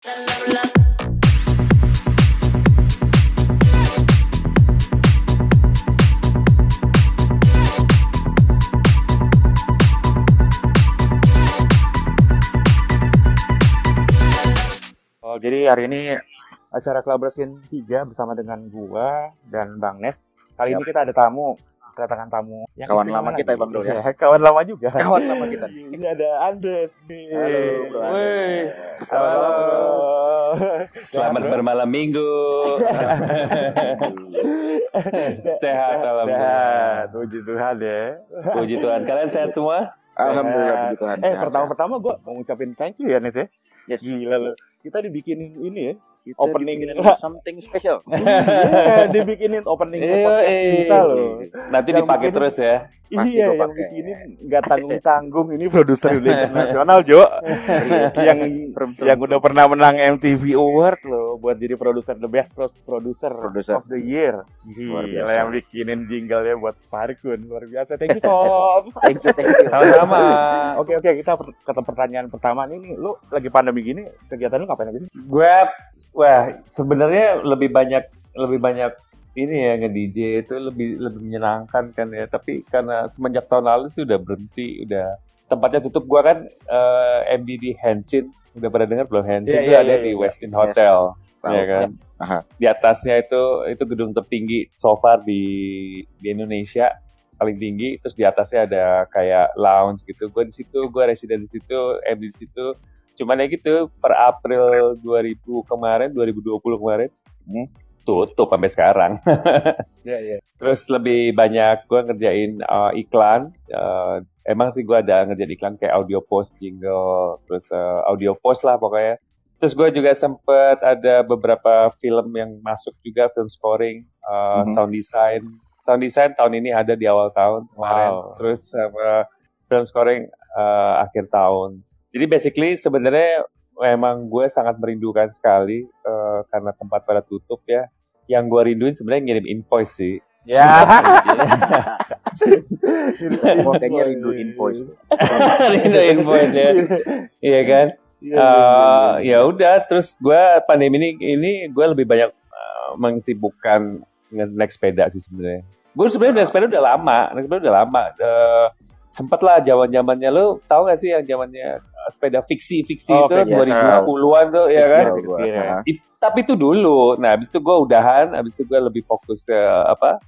Oh, jadi hari ini acara Collaboration 3 bersama dengan gua dan Bang Nes. Kali ini kita ada tamu, kedatangan tamu yang Kawan lama kita ya. Bang Dul, ya? Iya, kawan lama juga. Kawan lama kita. Ini ada Andes nih. Halo, Bro. Woi. Halo. Selamat bermalam minggu. Sehat, alhamdulillah. Sehat, puji Tuhan ya. Puji Tuhan. Kalian sehat semua? Alhamdulillah puji Tuhan. Eh, pertama-pertama gua mau ngucapin thank you ya, Nes ya. Yes. Gila lu. Kita dibikinin ini ya. Kita opening something special. Iya, dibikinin opening Iya, podcast eh. kita loh. Nanti Yang dipakai bikin- terus ya. Pasti iya, yang bikinin nggak tanggung-tanggung ini produser udah internasional Jo, yang Serem-serem. yang udah pernah menang MTV Award loh buat jadi produser the best pro- producer Producer. of the year. Luar Gila biasa. yang bikinin jingle ya buat Farkun luar biasa. Thank you Tom. Thank you, thank you. Sama-sama. Oke oke kita ke pertanyaan pertama nih, nih lu lagi pandemi gini kegiatan lu ngapain aja sih? Gue, wah sebenarnya lebih banyak lebih banyak ini ya nge-DJ itu lebih lebih menyenangkan kan ya. Tapi karena semenjak tahun lalu sih udah berhenti, udah tempatnya tutup. Gua kan eh, MD di Hensin, udah pada dengar belum Hensin Iya, itu iya, ada iya, di iya. Westin Hotel, Tahu. ya kan. Aha. Di atasnya itu itu gedung tertinggi so far di di Indonesia paling tinggi. Terus di atasnya ada kayak lounge gitu. Gue di situ, gue residen di situ, MD di situ. Cuman ya gitu per April 2000 kemarin, 2020 kemarin, hmm, tutup sampai sekarang. Iya iya. Terus lebih banyak gue ngerjain uh, iklan. Uh, emang sih gue ada ngerjain iklan kayak audio post, jingle, terus uh, audio post lah pokoknya. Terus gue juga sempet ada beberapa film yang masuk juga, film scoring, uh, Mhm. sound design. Sound design tahun ini ada di awal tahun kemarin. Wow. Terus sama film scoring uh, akhir tahun. Jadi basically sebenarnya memang gue sangat merindukan sekali uh, karena tempat pada tutup ya. Yang gue rinduin sebenarnya ngirim invoice sih. Ya. Kayaknya rindu invoice. rindu invoice ya. Iya kan? Iya, Eh, ya udah terus gue pandemi ini ini gue lebih banyak eh, mengsibukkan naik sepeda sih sebenarnya. Gue sebenarnya naik sepeda udah lama, naik sepeda udah lama. Eh, sempet lah zaman zamannya lu tahu gak sih yang zamannya sepeda fiksi fiksi Oh, itu oke, iya, 2010-an tuh ya kan? Iya. Aha. It- tapi itu dulu. Nah, habis itu gue udahan, habis itu gue lebih fokus ke apa?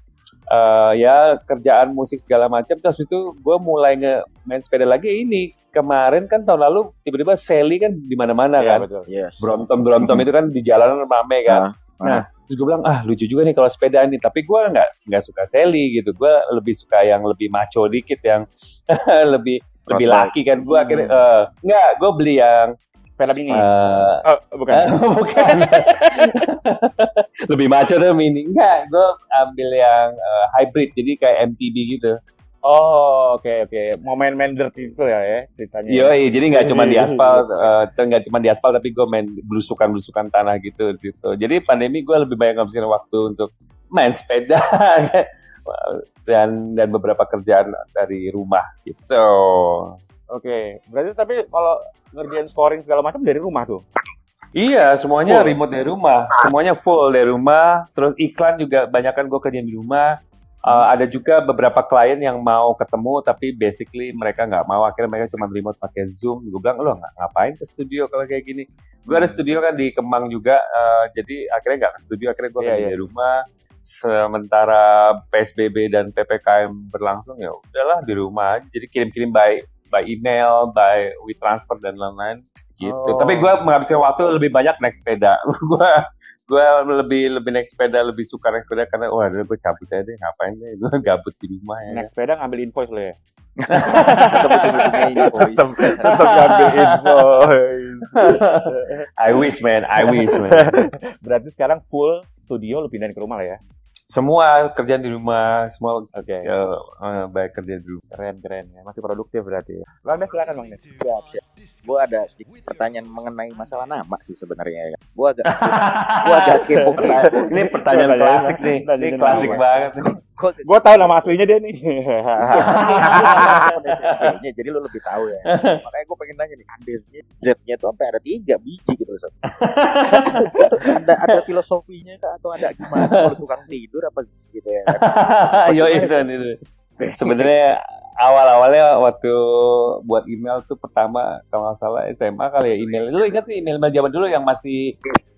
eh, ya kerjaan musik segala macam. Terus itu gue mulai nge main sepeda lagi ini. Kemarin kan tahun lalu tiba-tiba Sally kan di mana-mana Iya, kan. betul. Yes. Itu kan di jalanan rame kan. Ah, Nah, terus gue bilang ah lucu juga nih kalau sepeda nih. Tapi gue nggak nggak suka Sally gitu. Gue lebih suka yang lebih maco dikit yang lebih lebih laki kan. Gue akhirnya eh, nggak gue beli yang Sepeda mini. eh, Oh, bukan. Eh, bukan. Lebih maco tuh mini. Enggak, gue ambil yang eh, hybrid, jadi kayak MTB gitu. Oh, oke oke. Mau main-main dirt itu ya ya ceritanya. Iya, jadi nggak cuma di aspal, eh, nggak cuma di aspal, tapi gue main belusukan-belusukan tanah gitu, gitu. Jadi pandemi gue lebih banyak ngabisin waktu untuk main sepeda dan dan beberapa kerjaan dari rumah gitu. Oke. Berarti tapi kalau ngerjain scoring segala macam dari rumah tuh. Iya, semuanya Full. remote dari rumah. Semuanya full dari rumah. Terus iklan juga banyak kan gue kerjain di rumah. Uh, ada juga beberapa klien yang mau ketemu tapi basically mereka nggak mau akhirnya mereka cuma remote pakai zoom gue bilang lo nggak ngapain ke studio kalau kayak gini gue ada studio kan di Kemang juga uh, jadi akhirnya nggak ke studio akhirnya gue Iya, kerja iya. di rumah sementara PSBB dan PPKM berlangsung ya udahlah di rumah aja. Jadi kirim-kirim by by email by WeTransfer dan lain-lain. Gitu. Oh. tapi gue menghabiskan waktu lebih banyak naik sepeda. Gue gue lebih lebih naik sepeda lebih suka naik sepeda karena wah gue cabut aja deh ngapain deh? Gue gabut di rumah ya. Naik sepeda ngambil invoice lo ya. Tetap tetap ngambil invoice. I wish man. I wish man. Berarti sekarang full studio lu pindahin ke rumah lah ya. semua kerjaan di rumah semua Oke. ya, eh, baik kerja di rumah Keren keren ya. Masih produktif berarti. ya. Bang Des silakan Bang Des. Siap, siap. Gue ada sedikit pertanyaan mengenai masalah nama sih sebenarnya. Gue agak gue agak kepo ini pertanyaan ya. klasik nih ini klasik Bang. banget nih. Gua Gue tahu nama aslinya dia nih. SMP-nya, jadi lu lebih tahu ya. Makanya gue pengen nanya nih, Andesnya Z-nya tuh sampai ada tiga biji gitu. Ustaz. ada ada filosofinya kah atau ada gimana? Kalau tukang tidur apa gitu ya? Yo itu itu. Sebenarnya awal-awalnya waktu buat email tuh pertama kalau nggak salah SMA kali ya email. Lu ingat sih email zaman dulu yang masih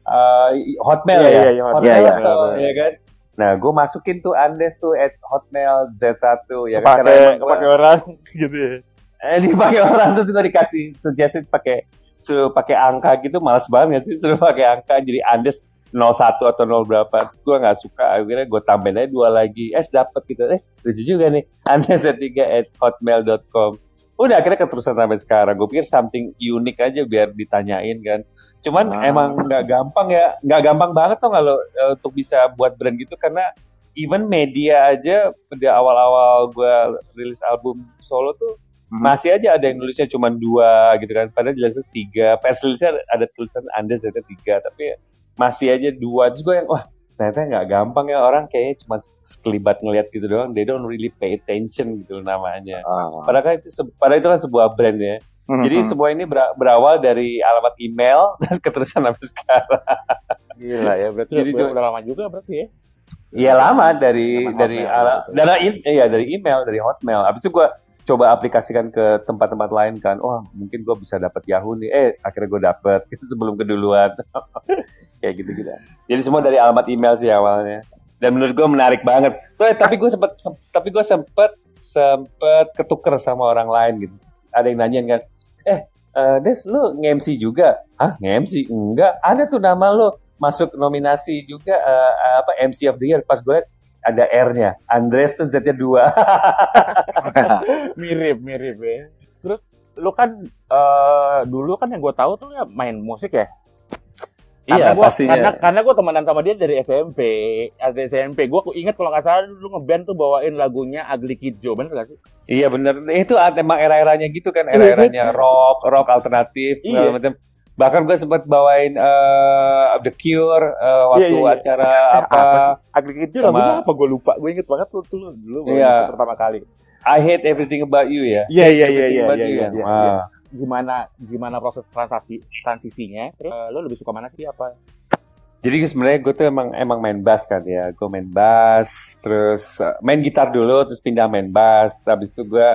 uh, Hotmail Iya, ya? iya, iya, Hotmail iya, tuh, iya. ya kan? Nah, gue masukin tuh Andes tuh at Hotmail Z1 ya kan? Karena emang pakai orang gitu ya. eh dipakai orang terus gue dikasih suggested pakai suruh pakai angka gitu males banget sih? Suruh pakai angka jadi Andes 01 atau 0 berapa terus gue nggak suka akhirnya gue tambahin aja dua lagi. Eh dapet gitu. Eh lucu juga nih. Andes tiga at hotmail.com udah akhirnya keterusan sampai sekarang. Gue pikir something unik aja biar ditanyain kan cuman Ah. emang nggak gampang ya. Nggak gampang banget tuh kalau eh, untuk bisa buat brand gitu. Karena even media aja pada awal-awal gue rilis album solo tuh Mhm. masih aja ada yang nulisnya cuma dua gitu kan. Padahal jelasnya tiga. Pers rilisnya ada tulisan anda ternyata tiga. Tapi masih aja dua. Terus gue yang wah ternyata nggak gampang ya orang. Kayaknya cuma sekelibat ngeliat gitu doang. They don't really pay attention gitu namanya. Ah. padahal kan itu padahal itu kan sebuah brand ya jadi Mhm. semua ini bera- berawal dari alamat email terus keterusan sampai sekarang Gila ya, berarti Jadi udah, udah lama juga berarti ya. Iya lama dari Zaman dari Hotmail ala, gitu. dari in- iya dari email dari Hotmail. Abis itu gue coba aplikasikan ke tempat-tempat lain kan. Wah mungkin gue bisa dapat Yahoo nih. Eh akhirnya gue dapet sebelum keduluan. Kayak gitu gitu. Jadi semua dari alamat email sih awalnya. Dan menurut gue menarik banget. Tuh, eh, tapi gue sempet sem- tapi gue sempet sempet ketuker sama orang lain gitu. Ada yang nanyain kan, eh eh, Des lu nge-MC juga? Hah nge-MC? Enggak. Ada tuh nama lu masuk nominasi juga eh, apa MC of the Year. Pas gue ada R-nya. Andres tuh Z-nya dua. mirip mirip ya terus lu kan eh, dulu kan yang gue tahu tuh ya main musik ya Iya, gua, pastinya. karena karena gue temenan sama dia dari SMP dari SMP gue inget kalau nggak salah dulu ngeband tuh bawain lagunya Ugly Kid Joe bener gak sih Iya bener. Itu emang era-eranya gitu kan. Era-eranya rock, rock alternatif, Iya. macam. Bahkan gue sempat bawain eh, The Cure eh, waktu Iya, iya, iya. acara Eh, apa Ugly Kid Joe Sama- lagunya apa gue lupa gue inget banget tuh dulu dulu Iya. pertama kali I Hate Everything About You ya. iya iya iya iya About iya iya, ya? iya. Gimana gimana proses transisi transisinya terus eh, lo lebih suka mana sih apa Jadi sebenarnya gue tuh emang emang main bass kan ya. Gue main bass, terus uh, main gitar dulu, terus pindah main bass. Habis itu gue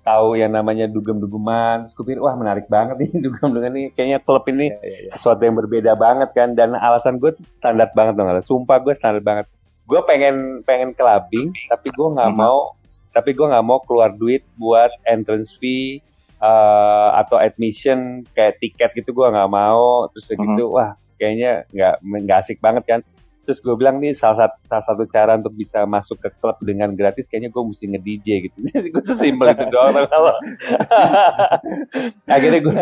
tahu yang namanya dugem-dugeman. Terus gue pikir, wah menarik banget nih dugem-dugeman ini. Kayaknya klub ini Iya, iya, iya. sesuatu yang berbeda banget kan. Dan alasan gue tuh standar banget dong. Sumpah gue standar banget. Gue pengen pengen clubbing, tapi gue nggak Mhm. mau. Tapi gue nggak mau keluar duit buat entrance fee uh, atau admission kayak tiket gitu gue nggak mau. Terus Mhm. gitu, wah kayaknya nggak nggak asik banget kan terus gue bilang nih salah satu salah satu cara untuk bisa masuk ke klub dengan gratis kayaknya gue mesti nge DJ gitu jadi gue sesimpel itu doang kalau akhirnya gue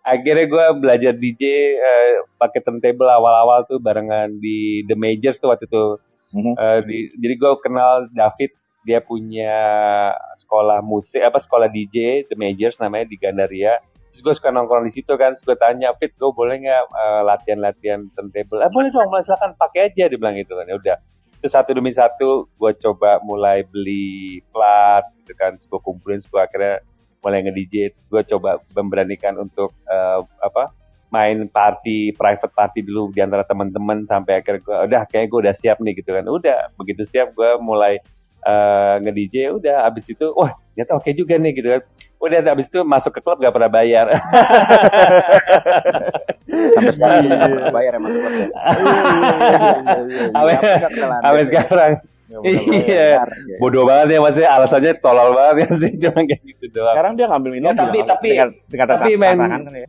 akhirnya gue belajar DJ eh, pakai turntable awal-awal tuh barengan di The Majors tuh waktu itu Mhm. Eh, di- jadi gue kenal David dia punya sekolah musik apa sekolah DJ The Majors namanya di Gandaria. Terus gue suka nongkrong di situ kan terus gue tanya Fit gue boleh nggak eh, latihan-latihan turntable? Ah boleh dong silakan pakai aja dia bilang gitu kan. Ya udah. Terus satu demi satu gue coba mulai beli plat gitu kan terus gue kumpulin terus gue akhirnya mulai nge-DJ terus gue coba memberanikan untuk eh, apa main party private party dulu di antara teman-teman sampai akhirnya gue udah kayak gue udah siap nih gitu kan. Udah begitu siap gue mulai eh, nge-DJ udah abis itu wah ternyata oke juga nih gitu kan. Udah abis itu masuk ke klub gak pernah bayar. Sampai sekarang bayar emang. Sampai- sampai sekarang. Iya. Ya. bodoh banget ya maksudnya alasannya tolol banget ya sih. Cuma kayak gitu doang. Sekarang dia ngambil minum Ya, tapi- tapi- dengan, dengan tapi tata- main- kan ya.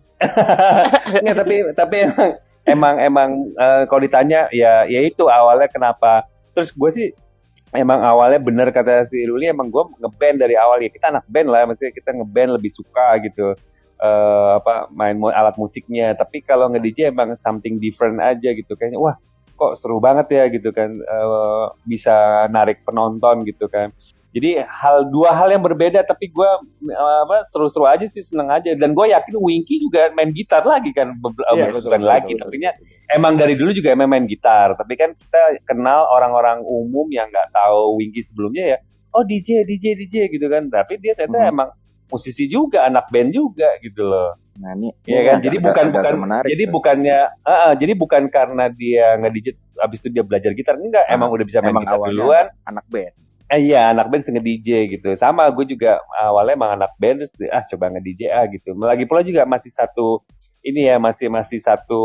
Nggak, tapi tapi emang emang emang eh, kalau ditanya ya ya itu awalnya kenapa. Terus gue sih emang awalnya bener kata si Ruli emang gue ngeband dari awal. Ya kita anak band lah maksudnya kita ngeband lebih suka gitu. Eh apa main alat musiknya. Tapi kalau nge DJ emang something different aja gitu. Kayaknya wah kok seru banget ya gitu kan. Eh, bisa narik penonton gitu kan Jadi hal dua hal yang berbeda tapi gue apa seru-seru aja sih seneng aja dan gue yakin Winky juga main gitar lagi kan beberapa Iya, bukan betul, lagi betul, tapi betul. emang dari dulu juga emang main gitar tapi kan kita kenal orang-orang umum yang nggak tahu Winky sebelumnya ya oh DJ DJ DJ gitu kan tapi dia ternyata Mhm. emang musisi juga anak band juga gitu loh Nah ini Iya kan, jadi agak- bukan agak bukan, menarik, jadi tuh. bukannya, ah, ah, jadi bukan karena dia nge-DJ abis itu dia belajar gitar, enggak, Ah, emang udah bisa main emang gitar duluan, anak band. Eh, iya anak band nge-DJ gitu, sama gue juga awalnya emang anak band terus ah coba nge-DJ ah gitu, lagi pula juga masih satu ini ya masih masih satu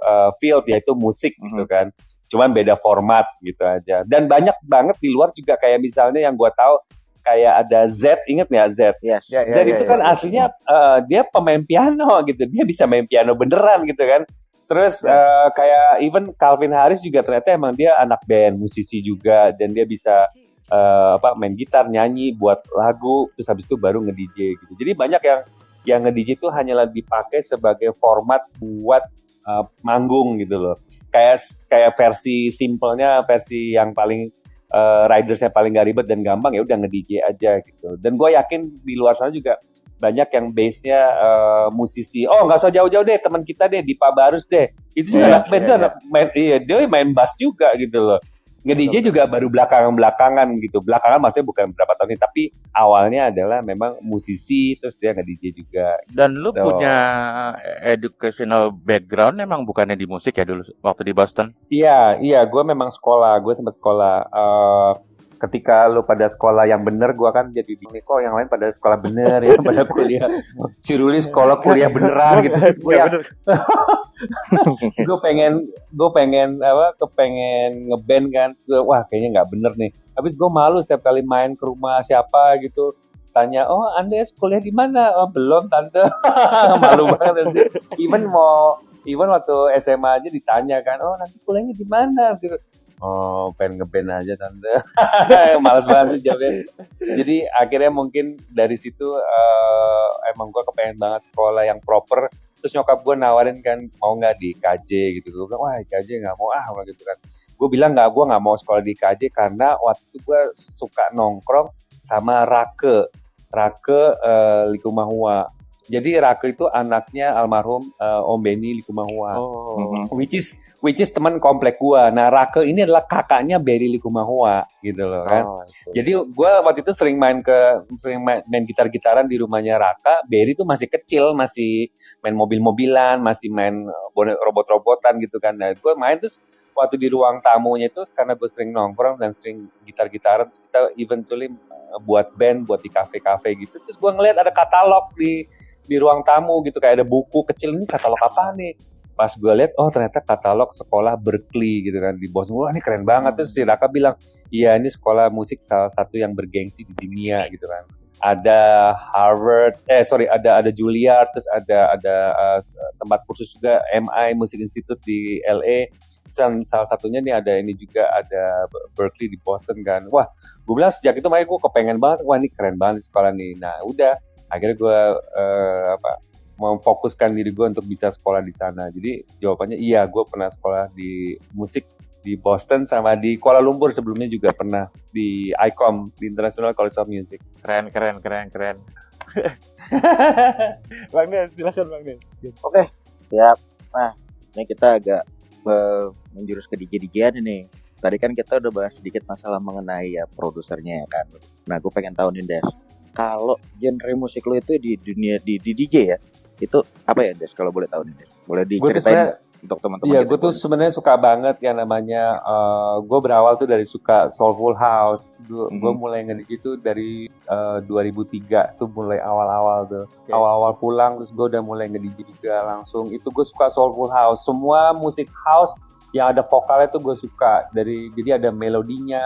uh, field yaitu musik gitu Mhm. kan, cuman beda format gitu aja, dan banyak banget di luar juga kayak misalnya yang gue tahu kayak ada Z, inget nggak Z? Yes. Ya, ya, Zed ya, itu ya, kan ya. aslinya eh, dia pemain piano gitu. Dia bisa main piano beneran gitu kan. Terus eh, kayak even Calvin Harris juga ternyata emang dia anak band, musisi juga dan dia bisa eh, apa main gitar, nyanyi, buat lagu, terus habis itu baru nge-DJ gitu. Jadi banyak yang yang nge-DJ itu hanyalah dipakai sebagai format buat eh, manggung gitu loh. Kayak kayak versi simpelnya, versi yang paling uh, ridersnya paling gak ribet dan gampang ya udah nge-DJ aja gitu. Dan gue yakin di luar sana juga banyak yang base-nya uh, musisi. Oh nggak usah jauh-jauh deh teman kita deh Dipa Barus deh. Itu juga Iya, anak band iya, tuh iya. anak main iya dia main bass juga gitu loh. Nge-DJ juga baru belakangan-belakangan gitu. Belakangan maksudnya bukan berapa tahun ini tapi awalnya adalah memang musisi terus dia nge-DJ juga. Dan lu Gitu. punya educational background emang bukannya di musik ya dulu waktu di Boston? Iya, iya, gue memang sekolah, gue sempat sekolah. Eh, ketika lu pada sekolah yang bener, gue kan jadi bingung nih, kok yang lain pada sekolah bener ya, pada kuliah. Si Ruli sekolah kuliah beneran gitu, terus gue Iya, yang, bener. gue pengen, gue pengen apa, kepengen ngeband kan, terus gue, wah kayaknya nggak bener nih. Habis gue malu setiap kali main ke rumah siapa gitu, tanya, oh anda kuliah di mana? Oh belum tante, malu banget sih. Even mau, even waktu SMA aja ditanya kan, oh nanti kuliahnya di mana? Gitu. Oh, pengen ngeband aja tante. Males banget sih jawabnya. Jadi akhirnya mungkin dari situ eh, emang gue kepengen banget sekolah yang proper. Terus nyokap gue nawarin kan mau nggak di KJ gitu. Gue bilang wah KJ nggak mau ah gitu kan. Gue bilang nggak, gue nggak mau sekolah di KJ karena waktu itu gue suka nongkrong sama Rake, Rake eh, Likumahua. Jadi Rake itu anaknya almarhum eh, Om Beni Likumahua Oh. Mhm. which is which is teman komplek gua. Nah, Rake ini adalah kakaknya Berry Likumahua gitu loh kan. Oh, itu. Jadi gua waktu itu sering main ke sering main, main gitar-gitaran di rumahnya Raka. Berry tuh masih kecil, masih main mobil-mobilan, masih main uh, bonek robot-robotan gitu kan. Nah, gua main terus waktu di ruang tamunya itu karena gue sering nongkrong dan sering gitar-gitaran terus kita eventually uh, buat band buat di kafe-kafe gitu terus gue ngeliat ada katalog di di ruang tamu gitu kayak ada buku kecil ini katalog apa nih? Pas gue lihat oh ternyata katalog sekolah Berkeley gitu kan di Boston wah ini keren banget. Terus si Raka bilang iya ini sekolah musik salah satu yang bergengsi di dunia gitu kan. Ada Harvard eh sorry ada ada Juilliard terus ada ada uh, tempat kursus juga MI Music Institute di LA dan salah satunya nih ada ini juga ada Berkeley di Boston kan. Wah gue bilang sejak itu makanya gue kepengen banget wah ini keren banget sekolah nih. Nah udah akhirnya gue uh, apa memfokuskan diri gue untuk bisa sekolah di sana jadi jawabannya iya gue pernah sekolah di musik di Boston sama di Kuala Lumpur sebelumnya juga pernah di ICOM di International College of Music keren keren keren keren. Bang Des, silakan Bang Des. Oke, siap. Nah, ini kita agak menjurus ke DJ-DJan ini. Tadi kan kita udah bahas sedikit masalah mengenai ya produsernya ya kan. Nah, gue pengen tahu nih Des, kalau genre musik lo itu di dunia di, di DJ ya, itu apa ya Des? Kalau boleh tahu nih Des, boleh diceritain untuk teman-teman Iya, gue tuh sebenarnya suka banget yang namanya. gue berawal tuh dari suka soulful house. Gue Mhm. mulai nge itu dari eh, 2003 tuh mulai awal-awal tuh. Awal-awal pulang terus gue udah mulai nge juga langsung. Itu gue suka soulful house. Semua musik house yang ada vokalnya tuh gue suka. Dari jadi ada melodinya.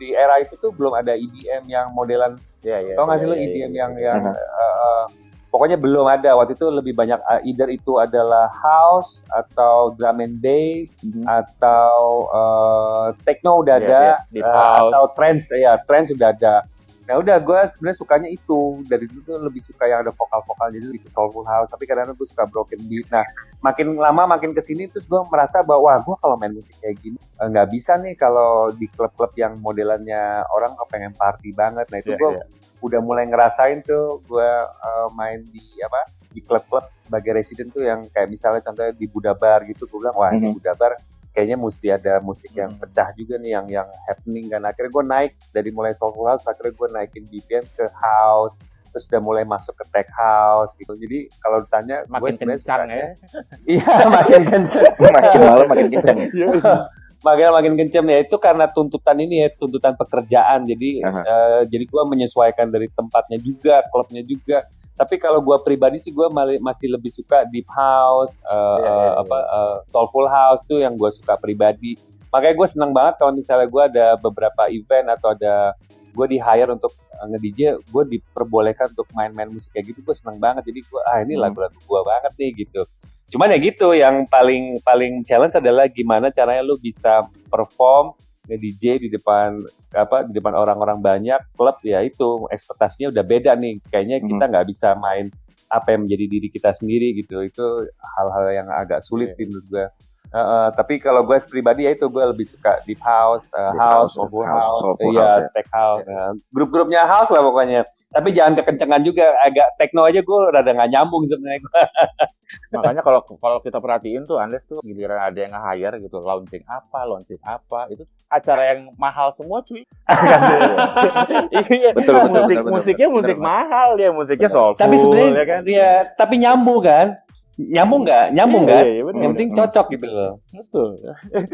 Di era itu tuh belum ada EDM yang modelan Iya iya. Tau gak sih iya, lo iya, EDM iya, yang yang Aha. eh, eh, pokoknya belum ada waktu itu lebih banyak uh, either itu adalah house atau drum and bass Mhm. atau eh, techno udah Iya, ada iya, deep eh, house. atau trance ya trance sudah ada Nah udah gue sebenarnya sukanya itu dari dulu tuh lebih suka yang ada vokal-vokal jadi lebih ke soulful house tapi kadang-kadang gue suka broken beat. Nah makin lama makin ke sini terus gue merasa bahwa wah gue kalau main musik kayak gini eh, nggak bisa nih kalau di klub-klub yang modelannya orang pengen party banget. Nah itu Iya, gue iya. udah mulai ngerasain tuh gue eh, main di apa di klub-klub sebagai resident tuh yang kayak misalnya contohnya di Budabar gitu gue bilang wah ini Mhm. Budabar kayaknya mesti ada musik yang Hmm. pecah juga nih yang yang happening kan akhirnya gue naik dari mulai soulful house akhirnya gue naikin BPM ke house terus udah mulai masuk ke tech house gitu jadi kalau ditanya gue Makin sebenarnya kencang sukanya- ya. iya makin kencang makin malam makin kencang ya. makin makin kencang ya itu karena tuntutan ini ya tuntutan pekerjaan jadi Aha. eh, jadi gue menyesuaikan dari tempatnya juga klubnya juga tapi kalau gue pribadi sih gue masih lebih suka deep house eh, Iya, iya, eh, iya. apa eh, soulful house tuh yang gue suka pribadi makanya gue senang banget kalau misalnya gue ada beberapa event atau ada gue di hire untuk eh, nge-DJ gue diperbolehkan untuk main-main musik kayak gitu gue senang banget jadi gue ah ini Hmm. lagu-lagu gue banget nih gitu cuman ya gitu yang paling paling challenge adalah gimana caranya lu bisa perform nge-DJ di depan apa di depan orang-orang banyak klub ya itu ekspektasinya udah beda nih kayaknya Hmm. kita nggak bisa main apa yang menjadi diri kita sendiri gitu itu hal-hal yang agak sulit Iya. sih menurut gue Heeh, tapi kalau gue pribadi ya itu gue lebih suka deep house, uh, Deep house, house, soulful house, house, iya, house, ya. tech house, Nah, grup-grupnya house lah pokoknya. Tapi jangan kekencengan juga, agak techno aja gue rada nggak nyambung sebenarnya. Makanya kalau kalau kita perhatiin tuh Andes tuh giliran ada yang nge-hire gitu, launching apa, launching apa, itu acara yang mahal semua cuy. Iya, Betul, betul, musik betul, betul, musiknya betul, musik betul. mahal ya, musiknya soulful. tapi sebenarnya ya kan. ya, tapi nyambung kan? Nyambung nggak? Nyambung Iya, kan? iya, iya, bener, yang penting bener. cocok gitu loh. Betul.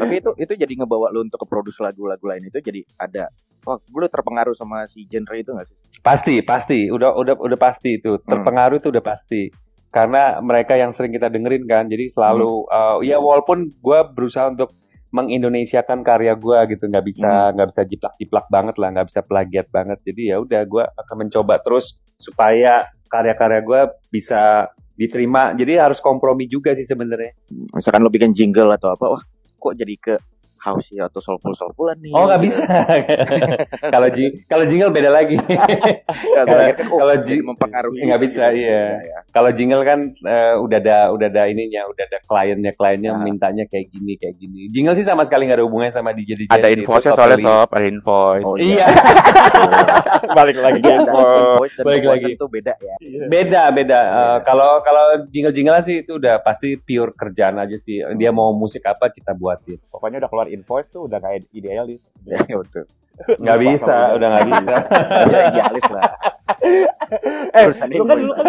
tapi itu itu jadi ngebawa lu untuk ke produce lagu-lagu lain itu jadi ada wah lu terpengaruh sama si genre itu gak sih Pasti, pasti, udah udah udah pasti itu terpengaruh itu udah pasti. Karena mereka yang sering kita dengerin kan, jadi selalu uh, ya walaupun gue berusaha untuk mengindonesiakan karya gue gitu, nggak bisa nggak bisa jiplak-jiplak banget lah, nggak bisa plagiat banget. Jadi ya udah gue akan mencoba terus supaya karya-karya gue bisa diterima. Jadi harus kompromi juga sih sebenarnya. misalkan lu bikin jingle atau apa wah kok jadi ke house atau soulful soulfulan nih Oh nggak bisa. Kalau ji- kalau jingle beda lagi. Kalau- ingat, oh, ji- mempengaruhi nggak bisa, gitu. iya. ya. Kalau jingle kan eh, udah ada udah ada ininya, udah ada kliennya, kliennya Nah. mintanya kayak gini kayak gini. Jingle sih sama sekali nggak ada hubungannya sama DJ DJ. Ada itu invoice soalnya sob, ada invoice. Oh, Iya, Balik lagi ke invoice. Balik lagi. tuh beda ya beda beda. Eh. Kalau kalau jingle jinglean sih itu udah pasti pure kerjaan aja sih. Dia mau musik apa kita buatin. Pokoknya udah keluar invoice tuh udah kayak idealis. ya betul. Nggak bisa, udah nggak bisa. ya idealis lah. Eh, lu kan dulu kan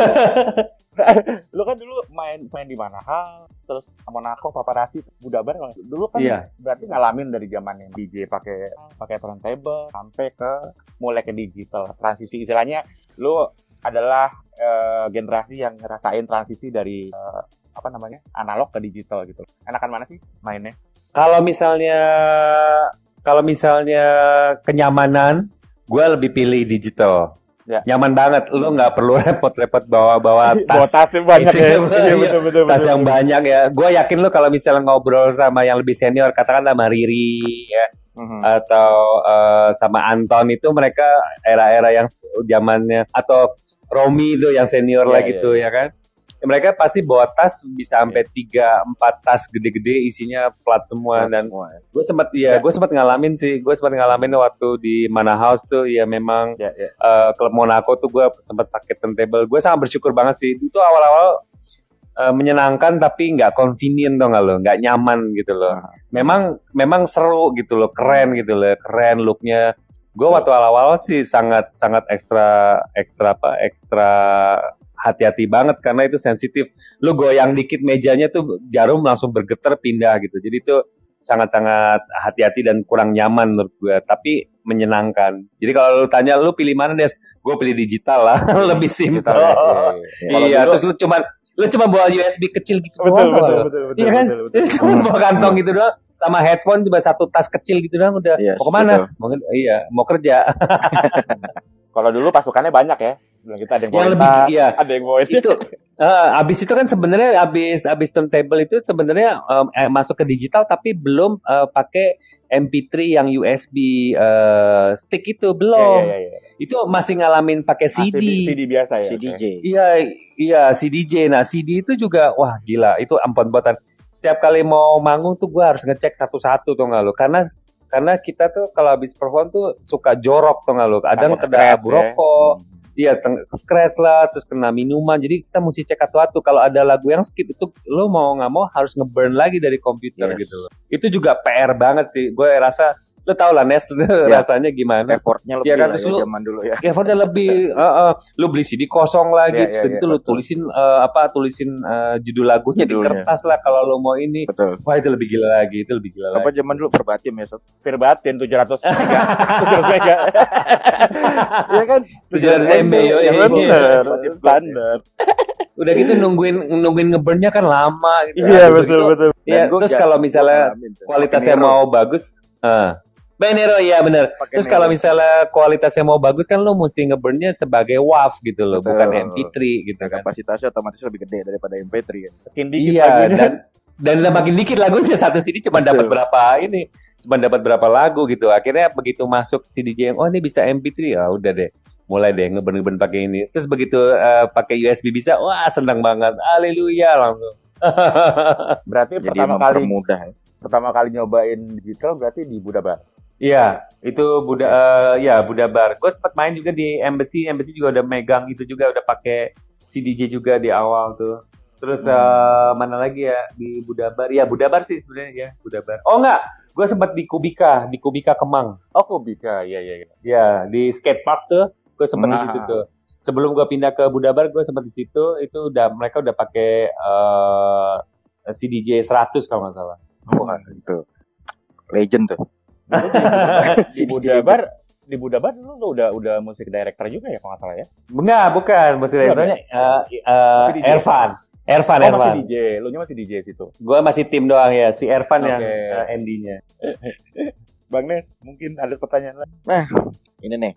lu kan dulu main main di mana? Hal terus Monaco paparazzi Budabar dulu kan Iya. berarti ngalamin dari zaman yang DJ pakai pakai turntable sampai ke mulai ke digital. Transisi istilahnya lu adalah eh, generasi yang ngerasain transisi dari eh, apa namanya? Analog ke digital gitu. Enakan mana sih mainnya Kalau misalnya kalau misalnya kenyamanan, gue lebih pilih digital. Ya. Nyaman banget, lu nggak perlu repot-repot bawa-bawa Bawa tas tasnya banyak ya Iya, banyak. betul, betul, tas betul, yang betul. banyak ya. Gue yakin lu kalau misalnya ngobrol sama yang lebih senior, katakanlah sama Riri ya, Mhm. atau eh, sama Anton itu mereka era-era yang zamannya atau Romi itu yang senior Iya, lah iya, gitu ya kan. Mereka pasti bawa tas bisa sampai tiga empat tas gede-gede isinya plat semua. Dan Semua ya. gue sempat ya. gue sempat ngalamin sih. Gue sempat ngalamin waktu di Mana House tuh. Ya memang Ya, ya. eh, klub Monaco tuh gue sempat pakai turntable. Gue sangat bersyukur banget sih. Itu awal-awal eh, menyenangkan tapi nggak convenient dong lo? Nggak nyaman gitu loh. Memang memang seru gitu loh. Keren gitu loh. Keren looknya. Gue waktu awal-awal sih sangat sangat ekstra ekstra apa? Ekstra hati-hati banget karena itu sensitif lu goyang dikit mejanya tuh jarum langsung bergetar pindah gitu jadi itu sangat-sangat hati-hati dan kurang nyaman menurut gue tapi menyenangkan jadi kalau lu tanya lu pilih mana Des gue pilih digital lah lebih simpel Digital, ya, iya, iya. Kalau iya dulu- terus lu cuman lu cuma bawa USB kecil gitu betul doang, betul betul betul Iya kan? betul, betul. Cuma bawa kantong gitu doang sama headphone cuma satu tas kecil gitu doang udah Iya, mau ke mana? Mau iya, mau kerja. Kalau dulu pasukannya banyak ya. Bilang kita ada yang yang lebih iya ada yang bawain itu eh, abis itu kan sebenarnya abis abis turntable itu sebenarnya em, eh, masuk ke digital tapi belum eh, pakai MP3 yang USB eh, stick itu belum. iya, iya, iya. Itu masih ngalamin pakai Ah, CD. CD biasa ya. CDJ. Iya, iya CDJ. Nah, CD itu juga wah gila, itu ampun buatan. Setiap kali mau manggung tuh gua harus ngecek satu-satu tuh nggak lo? Karena karena kita tuh kalau habis perform tuh suka jorok tuh nggak lo? Kadang kena abu ya. Iya scratch lah, terus kena minuman. Jadi kita mesti cek satu-satu. Kalau ada lagu yang skip itu lo mau nggak mau harus ngeburn lagi dari komputer Yes. gitu. Itu juga PR banget sih. Gue rasa lo tau lah Nes, lu Ya. rasanya gimana? Effortnya lebih Iya kan, lah ya lu- zaman dulu ya. ya udah lebih eh, eh, lu beli CD kosong lagi Iya, terus iya, gitu iya, lu betul. tulisin eh, apa tulisin eh, judul lagunya di Judulnya. kertas lah kalau lu mau ini Betul. wah itu lebih gila lagi itu lebih gila Apa lagi zaman dulu verbatim ya, Sob? Verbatim 700 mega. 700 mega. Iya kan? 700 MB, yo, Ya iya, bener. iya. Standar. udah gitu nungguin nungguin ngeburnya kan lama gitu Iya Habis betul gitu, betul. Iya, terus kalau misalnya kualitasnya mau bagus eh Benero iya bener. Pakai terus kalau misalnya kualitasnya mau bagus kan lu mesti ngeburnnya sebagai WAV gitu loh Betul. bukan MP3 gitu kan. Kapasitasnya otomatis lebih gede daripada MP3 kan. Makin dikit iya lagunya. dan dan udah makin dikit lagunya. Satu CD cuma dapat berapa ini cuma dapat berapa lagu gitu. Akhirnya begitu masuk CDJ yang oh ini bisa MP3 ya udah deh. Mulai deh ngeben-ngeben pakai ini. Terus begitu eh, pakai USB bisa wah senang banget. Haleluya langsung. Berarti Jadi pertama kali mempermudah ya. pertama kali nyobain digital berarti di Budabar. Iya, itu Buda eh, ya Buda Bar. Gue sempat main juga di Embassy, Embassy juga udah megang itu juga udah pakai CDJ juga di awal tuh. Terus eh, mana lagi ya di Buda Bar? Ya Buda Bar sih sebenarnya ya Buda Bar. Oh enggak, gue sempat di Kubika, di Kubika Kemang. Oh, Kubika. Iya, iya. iya. Ya di skate park tuh, gue sempat di Nah. situ tuh. Sebelum gue pindah ke Buda Bar, gue sempat di situ. Itu udah mereka udah pakai eh, CDJ 100 kalau nggak salah. Wah, itu. Legend tuh. Di Budabar, di Budabar, di Budabar lu lu udah udah musik director juga ya kalau nggak salah ya? Enggak, bukan. Musik eh, eh, Masih DJ? Ervan. Ervan, Oh, Ervan. masih DJ. Lu nya masih DJ situ. Gue masih tim doang ya, si Ervan yang Oke. uh, Andy-nya. Bang Nes, mungkin ada pertanyaan lagi. Ini nih.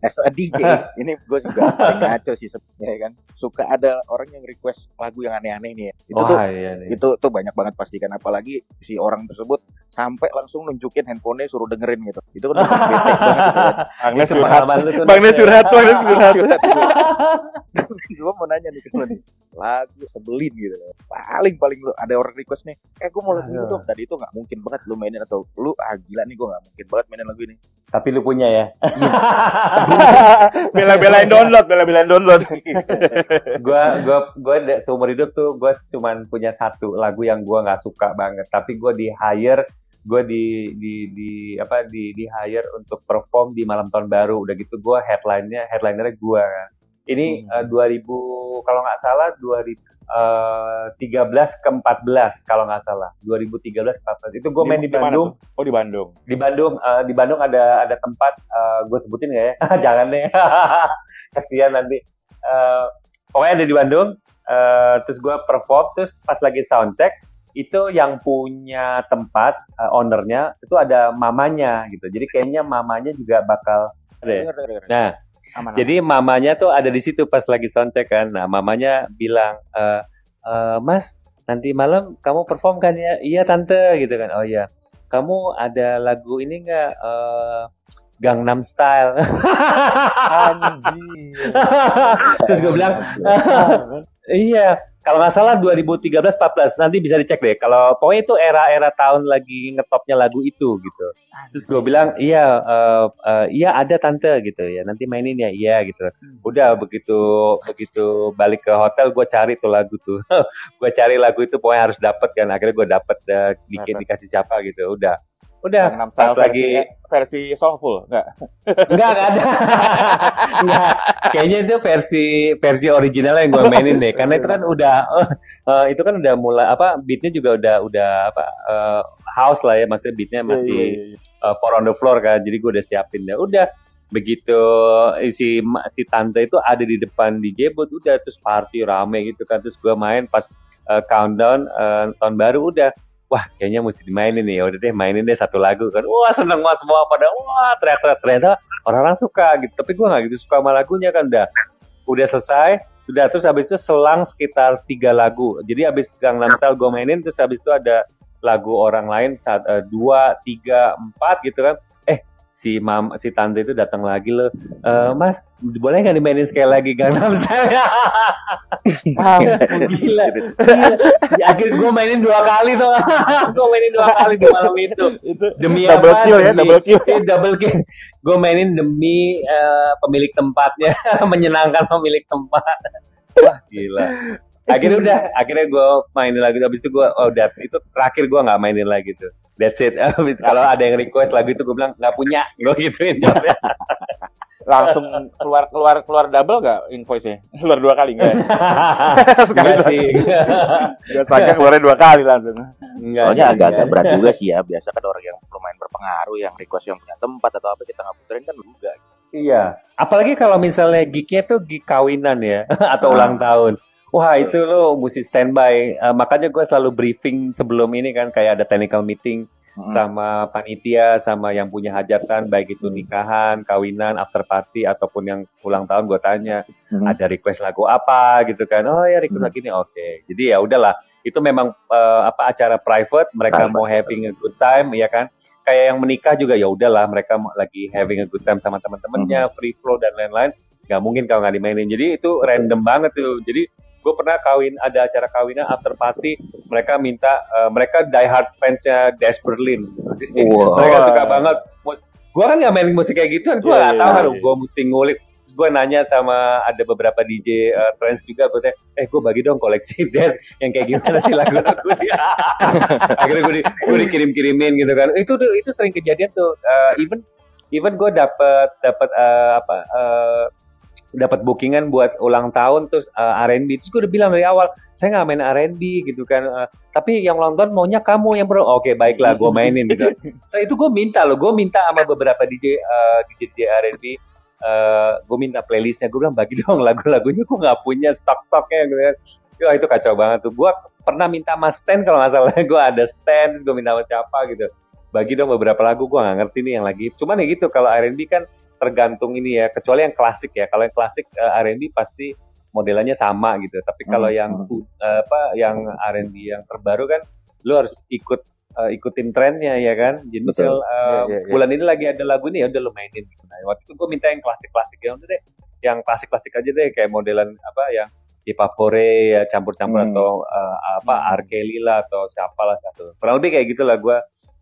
As a DJ, ini gue juga ngaco sih sebenarnya ya kan. Suka ada orang yang request lagu yang aneh-aneh nih ya. Itu tuh Wah, iya nih. itu tuh banyak banget pastikan apalagi si orang tersebut sampai langsung nunjukin handphonenya suruh dengerin gitu itu kan bete banget gitu Bang Nes Itu curhat. Bang Nes curhat, Bang Nes curhat. gue mau nanya nih ke lu nih lagu sebelin gitu paling paling lu ada orang request nih eh gue mau lagu dong tadi itu nggak mungkin banget lu mainin atau lu ah gila nih gue nggak mungkin banget mainin lagu ini Tapi lu punya ya. Bela-belain download, bela-belain download. gua gua gua seumur hidup tuh gua cuman punya satu lagu yang gua nggak suka banget, tapi gua di hire gue di di di apa di di hire untuk perform di malam tahun baru udah gitu gua headline-nya headlinernya gua kan. ini Hmm. eh, 2000 kalau nggak salah 2013 ke 14 kalau nggak salah. 2013 ke 14 itu gue main di, mana Bandung. tuh? Oh, di Bandung. di Bandung. Eh, di Bandung ada ada tempat gue sebutin nggak ya? Jangan deh. Kasihan nanti. Eh, pokoknya ada di Bandung. Eh, terus gue perform terus pas lagi soundcheck itu yang punya tempat eh, ownernya itu ada mamanya gitu. Jadi kayaknya mamanya juga bakal dengar, dengar. nah Aman. jadi mamanya tuh ada di situ pas lagi soundcheck kan. Nah mamanya bilang, e, "Eh, Mas nanti malam kamu perform kan ya? Iya tante gitu kan. Oh iya. Kamu ada lagu ini nggak? eh, Gangnam Style. anjing. Terus gue bilang, iya. Kalau nggak salah 2013-14 nanti bisa dicek deh. Kalau pokoknya itu era-era tahun lagi ngetopnya lagu itu gitu. Terus gue bilang iya eh, eh, iya ada tante gitu ya nanti mainin ya iya gitu. Udah begitu begitu balik ke hotel gue cari tuh lagu tuh. gue cari lagu itu pokoknya harus dapet kan. Akhirnya gue dapet eh, dikit dikasih siapa gitu. Udah udah Gangnam pas Style lagi versi, versi soulful, enggak? Enggak, enggak ada. Enggak. Kayaknya itu versi versi original yang gue mainin deh. Karena itu kan udah eh, itu kan udah mulai apa beatnya juga udah udah apa eh, house lah ya maksudnya beatnya masih Iya, iya, iya. uh, four on the floor kan jadi gue udah siapin ya udah begitu si ma- si tante itu ada di depan DJ booth udah terus party rame gitu kan terus gue main pas uh, countdown uh, tahun baru udah wah kayaknya mesti dimainin nih. Ya udah deh mainin deh satu lagu kan. Wah seneng mas semua pada wah teriak-teriak. Ternyata orang-orang suka gitu. Tapi gue nggak gitu suka sama lagunya kan. Udah udah selesai sudah terus habis itu selang sekitar tiga lagu. Jadi habis Gangnam Style gue mainin terus habis itu ada lagu orang lain saat uh, dua tiga empat gitu kan. eh si mam si tante itu datang lagi loh. Uh, mas boleh nggak dimainin sekali lagi Gangnam Style ah, gila, gila. akhirnya gue mainin dua kali tuh. Gue mainin dua kali di malam itu, itu demi double apa? kill ya, demi, double kill. eh, double kill. Gue mainin demi uh, pemilik tempatnya. Menyenangkan pemilik tempat. Wah gila akhirnya udah akhirnya gue mainin lagi habis itu gue oh udah itu terakhir gue nggak mainin lagi tuh that's it habis kalau ada yang request lagu itu gue bilang nggak punya gue gituin jawabnya langsung keluar keluar keluar double gak invoice-nya? Keluar dua kali enggak? Enggak sih. Biasanya keluarnya dua kali langsung. Enggak. Soalnya enggak, agak-agak berat juga sih ya. Biasa kan orang yang lumayan berpengaruh, yang request yang punya tempat atau apa kita nggak puterin kan juga. Iya. Apalagi kalau misalnya gignya tuh gig kawinan ya atau Ah. ulang tahun. Wah itu lo mesti standby. Eh, makanya gue selalu briefing sebelum ini kan kayak ada technical meeting Hmm. sama panitia sama yang punya hajatan baik itu nikahan, kawinan, after party ataupun yang ulang tahun gue tanya Hmm. ada request lagu apa gitu kan. Oh ya request Hmm. lagu ini oke. Jadi ya udahlah itu memang eh, apa acara private mereka Private, mau having a good time ya kan. Kayak yang menikah juga ya udahlah mereka mau- lagi having a good time sama teman-temannya, free flow dan lain-lain. Gak mungkin kalau nggak dimainin. Jadi itu random banget tuh. Jadi gue pernah kawin ada acara kawinan after party mereka minta eh, mereka die hard fansnya Des Berlin. Wow. mereka suka banget. Mus gue kan nggak main musik kayak gitu kan gue Iya, nggak iya, tahu kan. iya. gue mesti ngulik. Terus gue nanya sama ada beberapa DJ uh, trance juga gue tanya eh gue bagi dong koleksi Des yang kayak gimana sih lagu-lagu dia akhirnya gue di, gue dikirim-kirimin gitu kan. Itu tuh- itu sering kejadian tuh. Uh, even even gue dapet dapet uh, apa uh, dapat bookingan buat ulang tahun terus uh, R&B terus gue udah bilang dari awal saya nggak main R&B gitu kan uh, tapi yang ulang tahun maunya kamu yang bro oke baiklah gue mainin gitu. Setelah itu gue minta loh gue minta sama beberapa DJ uh, DJ, DJ R&B uh, gue minta playlistnya. Gue bilang bagi dong lagu-lagunya gue nggak punya stok-stoknya gitu kan. Wah, itu kacau banget tuh. Gue pernah minta sama Stan kalau nggak salah. Gue ada Stan terus gue minta sama siapa gitu. Bagi dong beberapa lagu gue nggak ngerti nih yang lagi. Cuman ya gitu kalau R&B kan tergantung ini ya kecuali yang klasik ya kalau yang klasik eh, R&B pasti modelannya sama gitu tapi kalau Hmm, yang eh, apa yang R&B yang terbaru kan lu harus ikut eh, ikutin trennya ya kan jadi misal eh, Iya, iya, iya. bulan ini lagi ada lagu ini ya udah lu mainin gitu. nah, waktu itu gue minta yang klasik-klasik ya udah deh yang klasik-klasik aja deh kayak modelan apa yang Korea ya campur-campur Hmm. atau eh, apa Hmm. Lah atau siapa lah satu kurang lebih kayak gitulah gue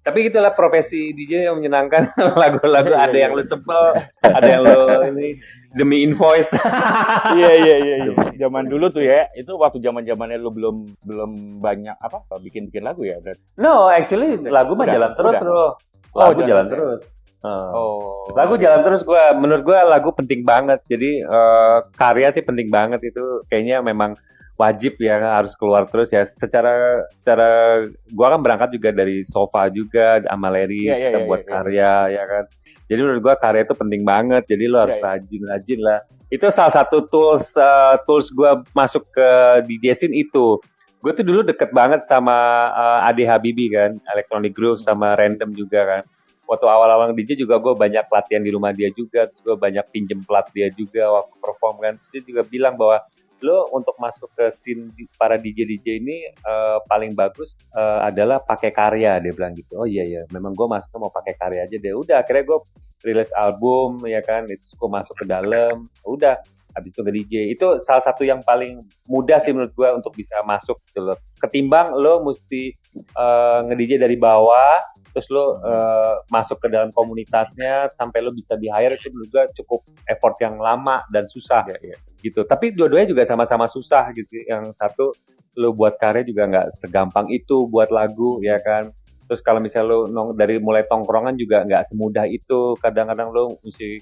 tapi gitulah profesi DJ yang menyenangkan lagu-lagu Iya, ada iya, yang lu sebel ada yang lu ini demi invoice Iya iya iya. iya. Zaman dulu tuh ya, itu waktu zaman zamannya lu belum belum banyak apa bikin bikin lagu ya. no actually lagu mah jalan terus bro Oh, lagu jalan jalan terus. terus Heeh. Oh. Lagu jalan terus gue, menurut gue lagu penting banget. Jadi eh, karya sih penting banget itu. Kayaknya memang wajib ya harus keluar terus ya. Secara secara gue kan berangkat juga dari sofa juga sama Larry Iya, iya, kita iya, buat iya. karya ya kan. Jadi menurut gue karya itu penting banget. Jadi lo harus Iya, iya. rajin-rajin lah. Itu salah satu tools eh, tools gue masuk ke DJ scene itu. Gue tuh dulu deket banget sama eh, Ade Habibi kan, Electronic Groove sama Random juga kan waktu awal-awal DJ juga gue banyak latihan di rumah dia juga, terus gue banyak pinjem plat dia juga waktu perform kan. Terus dia juga bilang bahwa lo untuk masuk ke scene para DJ DJ ini eh, paling bagus eh, adalah pakai karya dia bilang gitu. Oh iya iya, memang gue masuk mau pakai karya aja deh. Udah akhirnya gue rilis album ya kan, itu gue masuk ke dalam. Udah habis itu ke DJ. Itu salah satu yang paling mudah sih menurut gue untuk bisa masuk gitu loh. Ketimbang lo mesti eh, nge-DJ dari bawah terus lo eh, masuk ke dalam komunitasnya sampai lo bisa di hire itu juga cukup effort yang lama dan susah Iya, iya. gitu tapi dua-duanya juga sama-sama susah gitu yang satu lo buat karya juga nggak segampang itu buat lagu ya kan terus kalau misalnya lo nong, dari mulai tongkrongan juga nggak semudah itu kadang-kadang lo mesti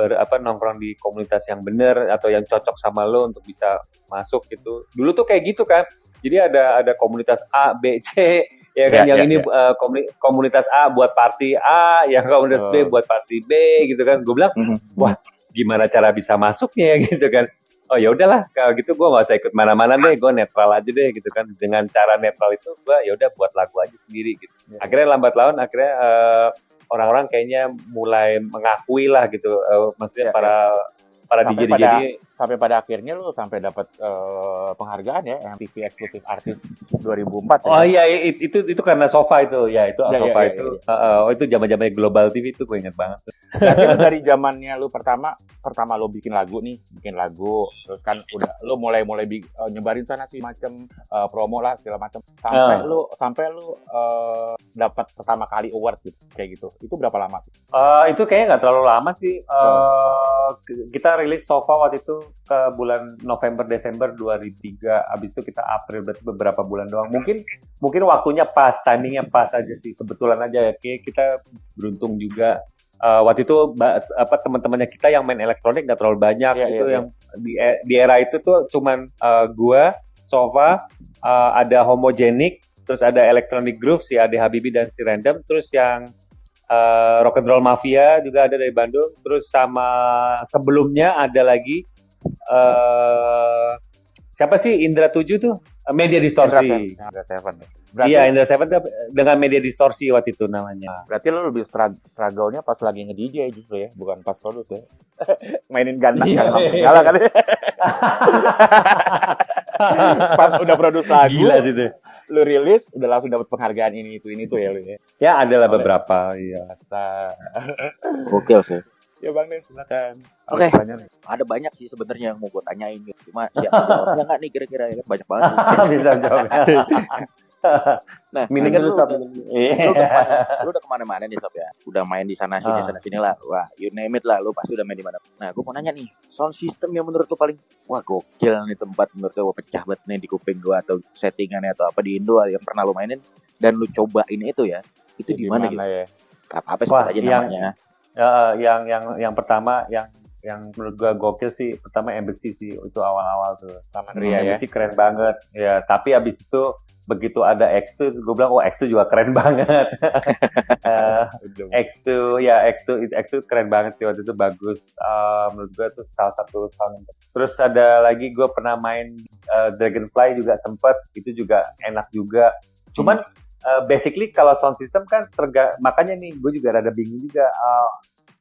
ber, apa nongkrong di komunitas yang bener atau yang cocok sama lo untuk bisa masuk gitu dulu tuh kayak gitu kan jadi ada ada komunitas A B C ya kan Ya, yang ya, ini ya. eh, komuni- komunitas A buat party A yang komunitas B Oh. buat party B gitu kan gue bilang Mhm. Wah, gimana cara bisa masuknya ya gitu kan oh ya udahlah kalau gitu gue nggak usah ikut mana-mana deh gue netral aja deh gitu kan dengan cara netral itu gue ya udah buat lagu aja sendiri gitu Ya. akhirnya lambat laun akhirnya eh, orang-orang kayaknya mulai mengakui lah gitu eh, maksudnya Ya, para para Sampai DJ DJ ini sampai pada akhirnya lu sampai dapat eh, penghargaan ya MTV Exclusive Artist 2004 Oh ya. iya i- itu itu karena sofa itu ya itu Ya, sofa ya, ya, itu uh, oh itu zaman zamannya Global TV itu gue inget banget. Dari zamannya lu pertama pertama lu bikin lagu nih, bikin lagu, terus kan udah lu mulai mulai bi- eh, nyebarin sana sih macam eh, promo lah segala macam sampai Ah. lu sampai lu eh, dapat pertama kali award gitu kayak gitu. Itu berapa lama? Eh, itu kayaknya nggak terlalu lama sih. Eh, k- kita rilis sofa waktu itu ke bulan November Desember 2003. Abis itu kita April berarti beberapa bulan doang. Mungkin mungkin waktunya pas, timingnya pas aja sih. Kebetulan aja ya. Kita beruntung juga. Eh, waktu itu apa teman-temannya kita yang main elektronik nggak terlalu banyak. Iya, itu iya, yang di, e- di era itu tuh cuman eh, gua, sofa, eh, ada homogenic, terus ada electronic groove si Ade Habibi dan si Random, terus yang eh, Rock and Roll Mafia juga ada dari Bandung. Terus sama sebelumnya ada lagi eh siapa sih Indra 7 tuh? Eh, Media Distorsi. Indra Seven. Berarti, Iya, Indra 7 tuh dengan Media Distorsi waktu itu namanya. berarti lu lebih strug- struggle-nya pas lagi nge-DJ justru ya, bukan pas produk ya. Mainin ganda Iya. kan segala kan. pas udah produk lagu, Gila sih itu. lu rilis udah langsung dapat penghargaan ini itu ini tuh ya lu ya. Ya, adalah Oleh. beberapa, iya. Gokil sih. Ya Bang Nen, silakan. Oke. Ada banyak nih. Ada banyak sih sebenarnya yang mau gue tanyain gitu. Cuma siapa jawabnya nggak nih kira-kira ya banyak banget. Bisa jawabnya. Nah, Minum ini kan dulu lu sob. Iya. lu udah ke mana, lu udah ke mana-mana nih sob ya udah main di sana sini Ah. sana sini lah wah you name it lah lu pasti udah main di mana nah gue mau nanya nih sound system yang menurut lu paling wah gokil nih tempat menurut lu pecah banget nih di kuping gua atau settingannya atau apa di Indo yang pernah lu mainin dan lu cobain itu ya itu di mana gitu ya? apa apa sebut aja yang- namanya Ya, yang yang yang pertama yang yang menurut gua gokil sih pertama Embassy sih itu awal-awal tuh. Hmm, Ria ya. Embassy keren banget. Ya, tapi abis itu begitu ada X2 gue bilang oh X2 juga keren banget. Eh, X2 ya X2 itu X2 keren banget sih waktu itu bagus. Eh, menurut gua itu salah satu sound. Terus ada lagi gue pernah main eh, Dragonfly juga sempet itu juga enak juga. Cuman eh, basically kalau sound system kan terga makanya nih gue juga rada bingung juga eh,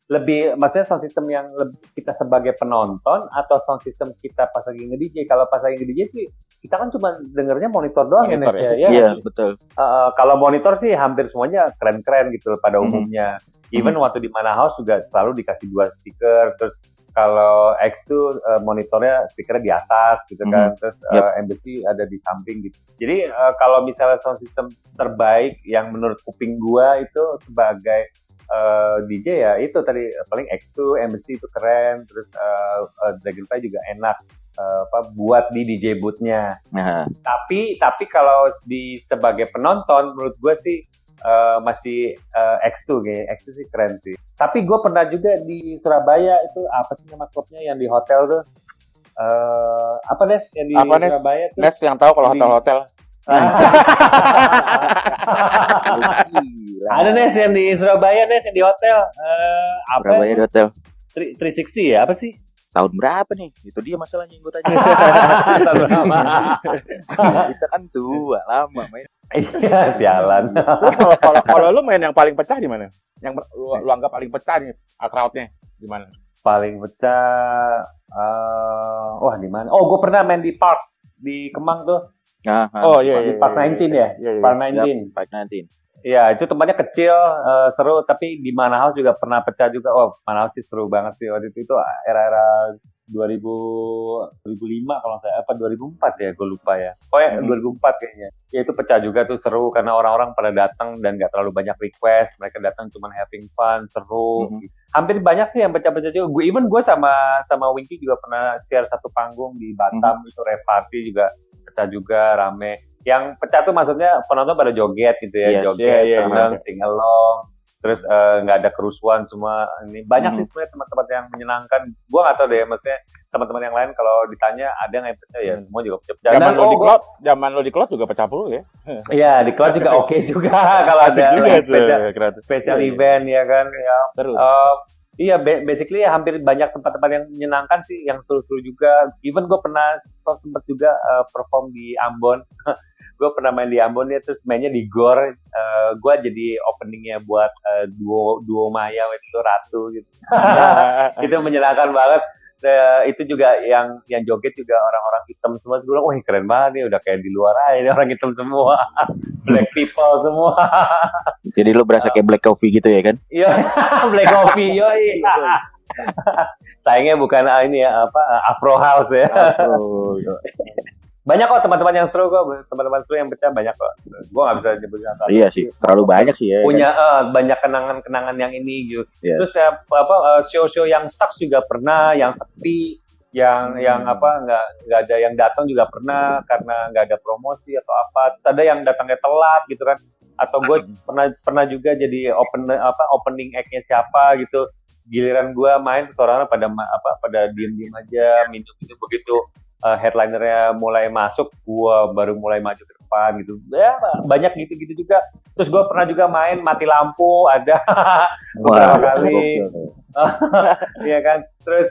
lebih maksudnya sound system yang lebih kita sebagai penonton atau sound system kita pas lagi nge-DJ kalau pas lagi nge-DJ sih kita kan cuma dengernya monitor doang Monitor ya, Nes, ya, iya ya kan? betul Uh, kalau monitor sih hampir semuanya keren-keren gitu pada Mhm. umumnya. Even waktu di Mana House juga selalu dikasih dua speaker. Terus kalau X tuh uh, monitornya speakernya di atas gitu kan. Terus uh, Embassy ada di samping gitu. Jadi uh, kalau misalnya sound system terbaik yang menurut kuping gua itu sebagai uh, DJ ya itu tadi paling X2, Embassy itu keren. Terus uh, uh, Dragonfly juga enak uh, apa buat di DJ boothnya nah tapi tapi kalau di sebagai penonton menurut gue sih eh, masih eh, X2 kayak X2 sih keren sih. Tapi gue pernah juga di Surabaya itu apa sih nama klubnya yang di hotel tuh? Eh apa Nes? Yang di Apa, Nes? Surabaya tuh? Nes yang tahu kalau hotel-hotel. ada Nes yang di Surabaya Nes yang di hotel. Eh apa Surabaya di hotel. Tri- 360 ya apa sih? Tahun berapa nih? Itu dia masalahnya yang gue tanya. Kita kan tua lama main iya sialan kalau kalau kalau lu main yang paling pecah di mana? Yang lu, lu anggap paling pecah nih crowd-nya di mana? paling pecah eh wah di mana oh gue pernah main di park di Kemang tuh nah, Oh iya di iya. Park iya, 19 ya Iya iya. Park Yap, 19 Park 19 Iya, itu tempatnya kecil, eh, seru, tapi di Mana House juga pernah pecah juga. Oh, Mana House sih seru banget sih waktu itu. Itu era-era 2000, 2005 kalau saya, apa 2004 ya, gue lupa ya. Oh ya, Hmm. 2004 kayaknya. Ya itu pecah juga tuh seru, karena orang-orang pada datang dan nggak terlalu banyak request. Mereka datang cuma having fun, seru. Mhm. Hampir banyak sih yang pecah-pecah juga. Gue even gue sama sama Winky juga pernah share satu panggung di Batam, itu rap party juga pecah juga, rame yang pecah tuh maksudnya penonton pada joget gitu ya, Yes, joget, iya, iya, seneng, iya. sing along, terus eh, nggak ada kerusuhan semua. Ini banyak Mhm. sih sebenarnya tempat-tempat yang menyenangkan. Gua nggak tahu deh, maksudnya teman-teman yang lain kalau ditanya ada yang pecah ya, Hmm. semua juga pecah. Zaman Dan, lo di oh, cloud, zaman lo di cloud juga pecah puluh ya. Iya di cloud juga oke juga kalau ada juga tuh spesial, spesial Iya, iya. event ya kan. Ya, Seru. Eh, iya, ba- basically hampir banyak tempat-tempat yang menyenangkan sih, yang seru-seru juga. Even gue pernah sempat juga eh, perform di Ambon. gue pernah main di Ambon ya, terus mainnya di Gor. Eh, gue jadi openingnya buat eh, duo duo Maya itu Ratu gitu. itu menyenangkan banget. eh, itu juga yang yang joget juga orang-orang hitam semua. Gue bilang, wah keren banget nih, udah kayak di luar aja ini orang hitam semua, black people semua. Jadi lu berasa kayak black coffee gitu ya kan? Iya, black coffee, yoi. Sayangnya bukan ah, ini ya apa ah, Afro House ya. Iya. Banyak kok teman-teman yang seru kok, teman-teman seru yang pecah banyak kok. Gue nggak bisa nyebutin satu. iya sih, terlalu banyak sih ya. Punya eh, banyak kenangan-kenangan yang ini gitu. Yes. Terus ya, apa eh, show-show yang sucks juga pernah, yang sepi, yang Hmm. yang apa nggak nggak ada yang datang juga pernah karena nggak ada promosi atau apa. Terus ada yang datangnya telat gitu kan. Atau gue Hmm. pernah pernah juga jadi open apa opening act-nya siapa gitu. Giliran gue main terus orang pada apa pada diem-diem aja minum itu begitu uh, headlinernya mulai masuk, gua baru mulai maju ke depan gitu. Ya banyak gitu-gitu juga. Terus gue pernah juga main mati lampu ada beberapa kali. Iya kan. Terus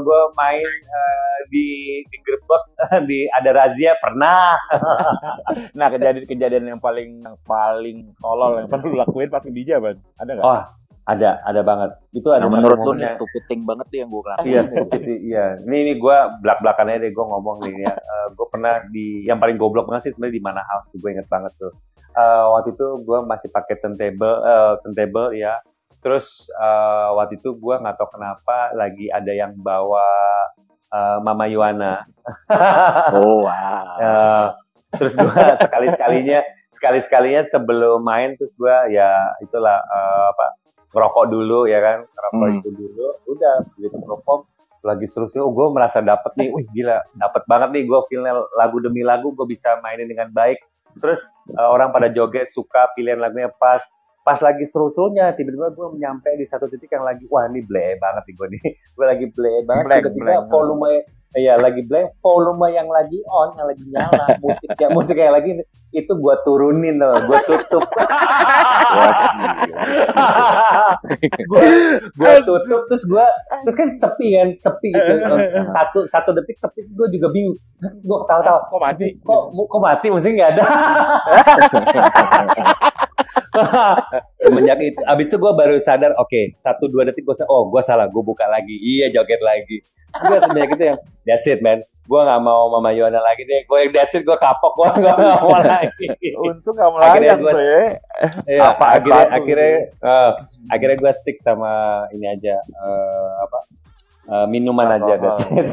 gue main eh, di di gerbek di ada razia pernah. Nah, kejadian-kejadian yang paling yang paling tolol yang pernah lu lakuin pas DJ, Ban. Ada nggak? Oh, ada ada banget. Itu ada satu menurut lu nih thing banget tuh yang gue lakuin. Iya, stupid, iya. Ini ini gue belak belakannya deh gue ngomong nih ya. gue pernah di yang paling goblok banget sih sebenarnya di mana house gue inget banget tuh. Eh, waktu itu gue masih pakai turntable, eh, turntable ya. Terus eh, waktu itu gue nggak tahu kenapa lagi ada yang bawa eh, Mama Yuana. Oh wow. Eh, terus gue sekali sekalinya sekali sekalinya sebelum main terus gue ya itulah eh, apa ngerokok dulu ya kan? Ngerokok Hmm. itu dulu udah begitu perform lagi seterusnya oh gue merasa dapet nih wih gila dapet banget nih gue feelnya lagu demi lagu gue bisa mainin dengan baik. Terus eh, orang pada joget suka pilihan lagunya pas pas lagi seru-serunya tiba-tiba gue nyampe di satu titik yang lagi wah ini bleh banget nih gue nih gue lagi bleh banget tiba-tiba blank. volume Iya lagi blank, volume yang lagi on, yang lagi nyala, musik yang musik yang lagi itu gua turunin loh, gua tutup. gua, gua tutup terus gua terus kan sepi kan, sepi gitu. Satu satu detik sepi terus gua juga bingung. Terus gua ketawa-tawa. Kok mati? Kok kok mati musiknya nggak ada. Semenjak itu, abis itu gue baru sadar, oke, satu dua detik gue oh gue salah, gue buka lagi, iya joget lagi. Gue semenjak itu yang, that's it man, gue nggak mau Mama Yohana lagi deh, gue yang that's it, gue kapok, gue nggak mau lagi. Untung nggak Akhirnya melayang tuh ya. Iya, Apa akhirnya akhirnya eh, akhirnya gue stick sama ini aja eh, apa eh, minuman aja Alkohol. that's it.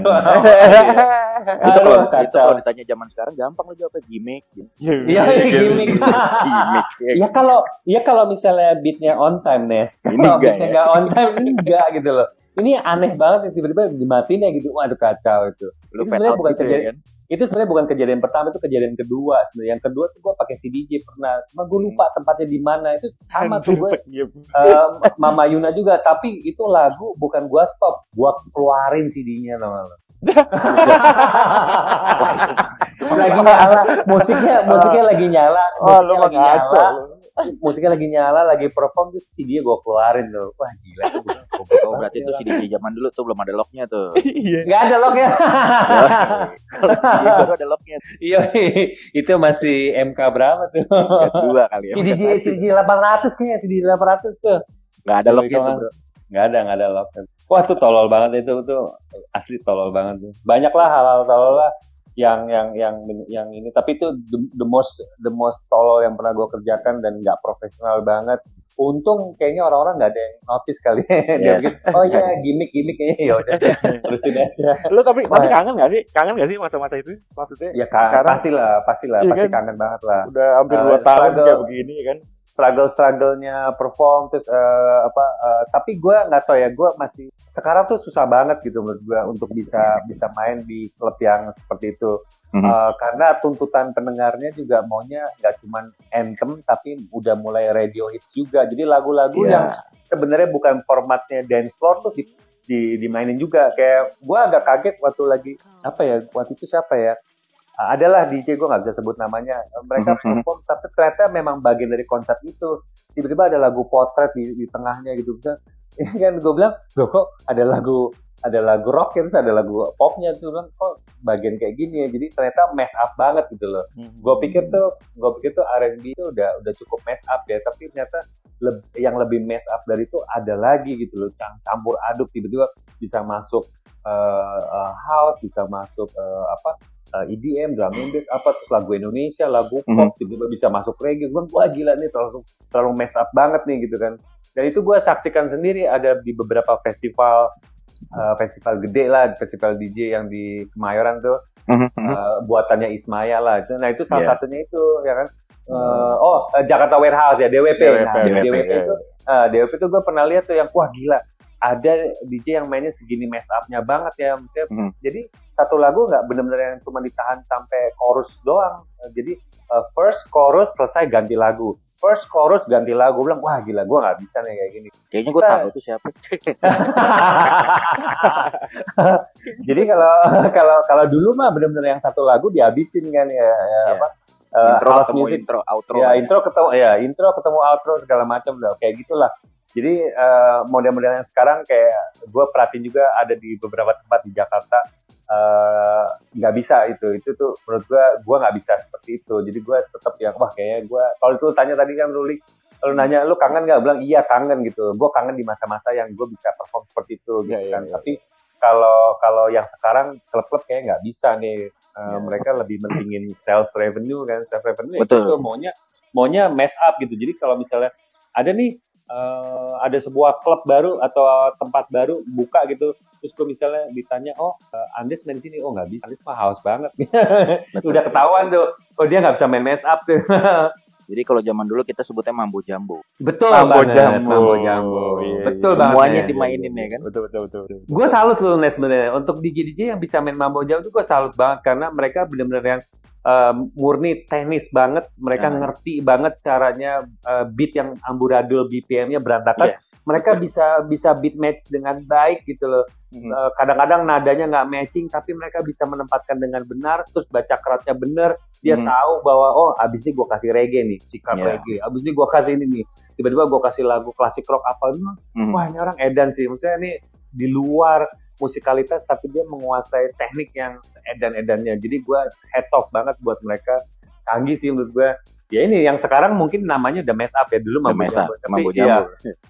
itu kalau itu kalau ditanya zaman sekarang gampang lo jawabnya gimmick. gitu. Iya, gimmick. gimmick. Ya kalau ya kalau misalnya beatnya on time Nes, kalau beatnya ya? nggak on time enggak gitu loh. Ini aneh banget tiba-tiba dimatiin ya gitu, waduh kacau itu. Lu Itu sebenarnya bukan gitu ya kejadian- kan? Itu sebenarnya bukan kejadian pertama, itu kejadian kedua sebenarnya. Yang kedua tuh gue pakai CDJ pernah, cuma gue lupa tempatnya di mana. Itu sama tuh gue eh, Mama Yuna juga, tapi itu lagu bukan gua stop, gua keluarin CD-nya lo. Lagi nyala, musiknya musiknya lagi nyala, Oh, lu musiknya mah lagi ngaco. nyala, lu. musiknya lagi nyala, lagi perform terus CD-nya gua keluarin tuh. Wah gila. Oh berarti itu CD zaman dulu tuh belum ada locknya tuh. Iya. Gak ada lock ya. Kalau CD baru ada locknya tuh. Iya, itu masih MK berapa tuh? Dua kali ya. CDJ CDJ 800 kayaknya CD 800 tuh. Nggak ada locknya tuh. Nggak ada, nggak ada lock. Wah tuh tolol banget itu tuh asli tolol banget tuh. Banyak lah hal-hal tolol lah yang yang yang yang ini. Tapi itu the, the most the most tolol yang pernah gue kerjakan dan nggak profesional banget. Untung kayaknya orang-orang nggak ada yang notice kali. Dia Yes. pikir, oh iya gimmick gimmick kayaknya ya udah terusin aja. Lu tapi Wah. tapi kangen gak sih? Kangen gak sih masa-masa itu? Maksudnya Ya kan, Sekarang- pastilah, pastilah, Iya pasti kan? kangen banget lah. udah hampir Eh, dua tahun struggle. kayak begini kan? Struggle-strugglenya perform terus eh, apa eh, tapi gue nggak tahu ya gue masih sekarang tuh susah banget gitu menurut gue untuk bisa bisa main di klub yang seperti itu. Mhm. Eh, karena tuntutan pendengarnya juga maunya nggak cuman anthem tapi udah mulai radio hits juga. Jadi lagu-lagu Iya. yang sebenarnya bukan formatnya dance floor tuh di, di- dimainin juga. Kayak gue agak kaget waktu lagi apa ya waktu itu siapa ya adalah DJ gue nggak bisa sebut namanya. Mereka Mhm. perform tapi ternyata memang bagian dari konsep itu. Tiba-tiba ada lagu potret di, di tengahnya gitu. Bisa ya kan gue bilang loh kok ada lagu ada lagu rock terus ada lagu popnya? Terus gue bilang kok bagian kayak gini ya? Jadi ternyata mess up banget gitu loh. Gue pikir tuh gue pikir tuh R&B itu udah udah cukup mess up ya. Tapi ternyata leb- yang lebih mess up dari itu ada lagi gitu loh. Cam- campur aduk tiba-tiba bisa masuk uh, uh, house, bisa masuk uh, apa uh, EDM, drum and bass, apa terus lagu Indonesia, lagu pop, Mhm. tiba-tiba bisa masuk reggae. Gue wah gila nih terlalu terlalu mess up banget nih gitu kan. Dan itu gue saksikan sendiri ada di beberapa festival uh, festival gede lah, festival DJ yang di Kemayoran tuh Mhm, mhm. uh, buatannya Ismaya lah. Nah itu salah Iya. satunya itu ya kan. Uh, oh uh, Jakarta Warehouse ya DWP. DWP, Nah, DWP, DWP iya. itu uh, DWP itu gue pernah lihat tuh yang wah gila ada DJ yang mainnya segini mess up-nya banget ya. Maksudnya, Mhm. Jadi satu lagu nggak bener-bener yang cuma ditahan sampai chorus doang. Jadi uh, first chorus selesai ganti lagu. First chorus ganti lagu. Gue bilang wah gila gue nggak bisa nih kayak gini. Kayaknya gue Kita- tahu tuh siapa. Jadi kalau kalau kalau dulu mah bener-bener yang satu lagu dihabisin kan ya, ya Iya. apa uh, intro house ketemu music intro, outro. ya intro ketemu ya intro ketemu outro segala macam udah kayak gitulah. Jadi eh, model-model yang sekarang kayak gue perhatiin juga ada di beberapa tempat di Jakarta eh, nggak bisa itu itu tuh menurut gue gue nggak bisa seperti itu. Jadi gue tetap yang wah kayaknya gue kalau itu tanya tadi kan Ruli lu nanya lu kangen nggak bilang iya kangen gitu. Gue kangen di masa-masa yang gue bisa perform seperti itu gitu Iya, iya, kan. iya. Tapi kalau kalau yang sekarang klub-klub kayak nggak bisa nih. Eh, Iya. Mereka lebih mentingin self revenue kan, self revenue Betul. gitu, maunya maunya mess up gitu. Jadi kalau misalnya ada nih eh, ada sebuah klub baru atau tempat baru buka gitu, terus gue misalnya ditanya, oh eh, Andes main di sini, oh nggak bisa, Andes mah haus banget. Udah ketahuan tuh, oh dia nggak bisa main mess up tuh. Jadi kalau zaman dulu kita sebutnya mambo jambo. Betul Mambo banget, jambo. mambo jambo. Iya, Betul iya. banget. Semuanya dimainin ya kan. Betul betul betul. betul. gue salut loh Nes sebenarnya untuk DJ DJ yang bisa main mambo jauh tuh gue salut banget karena mereka benar-benar yang eh, murni teknis banget mereka Ya. ngerti banget caranya eh, beat yang amburadul BPM-nya berantakan Yes. mereka bisa bisa beat match dengan baik gitu loh Mhm. Eh, kadang-kadang nadanya nggak matching tapi mereka bisa menempatkan dengan benar terus baca keratnya bener dia Mhm. tahu bahwa oh abis ini gue kasih reggae nih sikap Iya. reggae abis ini gue kasih ini nih tiba-tiba gue kasih lagu klasik rock apa Mhm. wah ini orang edan sih maksudnya ini di luar musikalitas tapi dia menguasai teknik yang edan-edannya jadi gue heads off banget buat mereka. Canggih sih menurut gue ya ini yang sekarang mungkin namanya udah mess up ya. Dulu mambo mess up, tapi iya,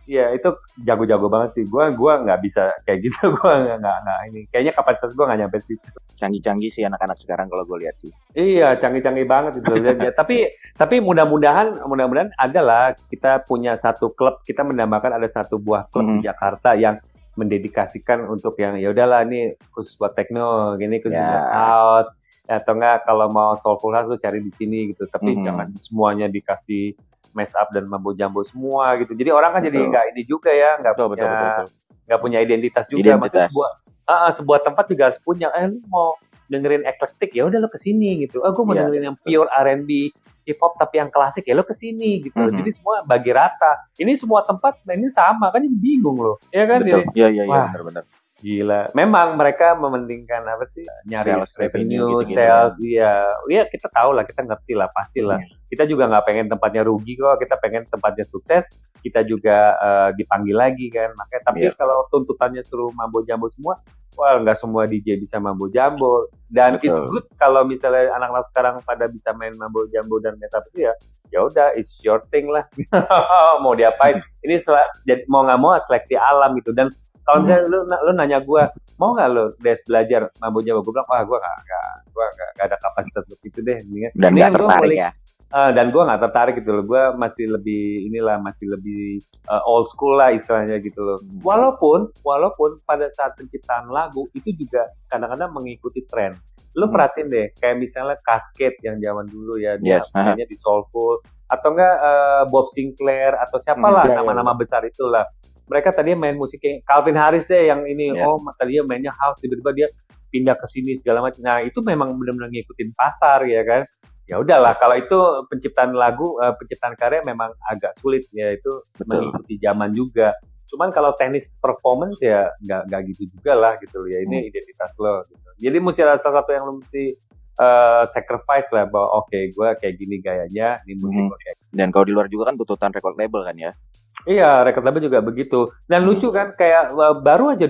iya itu jago-jago banget sih. Gue gua nggak bisa kayak gitu. Gue nggak nggak ini. Kayaknya kapasitas gue nggak nyampe situ Canggih-canggih sih anak-anak sekarang kalau gue lihat sih. Iya, canggih-canggih banget itu. Dan ya, tapi tapi mudah-mudahan mudah-mudahan adalah kita punya satu klub, kita menambahkan ada satu buah klub di Mhm. Jakarta yang mendedikasikan untuk yang ya udahlah ini khusus buat techno, gini khusus Ya. buat house atau enggak kalau mau soulful house lu cari di sini gitu. Tapi Mhm. jangan semuanya dikasih mess up dan mambo jambo semua gitu. Jadi orang kan jadi Betul. nggak ini juga ya, nggak betul punya betul. betul. nggak punya identitas juga. Identitas. Maksudnya sebuah ah, ah, sebuah tempat juga harus punya. Eh lu mau dengerin eklektik ya udah lo ke sini gitu. Ah gue mau Iya, dengerin yang pure R&B hip hop tapi yang klasik ya lo ke sini gitu. Mhm. Jadi semua bagi rata. Ini semua tempat nah ini sama kan jadi bingung loh. Ya kan Betul. Jadi, Iya iya iya benar-benar. gila. Memang mereka mementingkan apa sih? Nyari Sales revenue, gitu-gitu sales, iya. Iya kita tahu lah, kita ngerti lah, pasti lah. Iya. Kita juga nggak pengen tempatnya rugi kok, kita pengen tempatnya sukses. Kita juga eh, dipanggil lagi kan. Makanya tapi Iya. kalau tuntutannya suruh mambo jambo semua, wah nggak semua DJ bisa mambo jambo. Dan Betul. it's good kalau misalnya anak-anak sekarang pada bisa main mambo jambo dan mesa itu ya, ya udah it's your thing lah. mau diapain? Ini jadi mau nggak mau seleksi alam gitu. Dan kalau misalnya lu, lu nanya gue, mau nggak lu des belajar mambo jambo? Gue bilang, wah gue nggak, gue nggak, ada kapasitas untuk itu deh. Mendingan, Dan nggak tertarik ya. Eh, dan gue nggak tertarik gitu loh. Gue masih lebih inilah masih lebih eh, old school lah istilahnya gitu loh. Hmm. Walaupun walaupun pada saat penciptaan lagu itu juga kadang-kadang mengikuti tren. Lu Hmm. perhatiin deh, kayak misalnya Cascade yang zaman dulu ya, dia Yes, mainnya di Soulful atau enggak eh, Bob Sinclair atau siapalah Hmm, iya, iya, nama-nama besar itulah. Mereka tadinya main musik kayak Calvin Harris deh yang ini, Iya. oh tadinya mainnya house tiba-tiba dia pindah ke sini segala macam. Nah, itu memang benar-benar ngikutin pasar ya kan. Ya udahlah, kalau itu penciptaan lagu, eh, penciptaan karya memang agak sulit ya itu Betul. mengikuti zaman juga. Cuman kalau teknis performance ya nggak nggak gitu juga lah gitu loh. ya ini Hmm. identitas lo. Gitu. Jadi mesti ada salah satu yang lo mesti eh, sacrifice lah bahwa oke gue kayak gini gayanya, ini musik gue kayak Dan kalau di luar juga kan tuntutan record label kan ya. Iya, record label juga begitu. Dan lucu kan, kayak uh, baru aja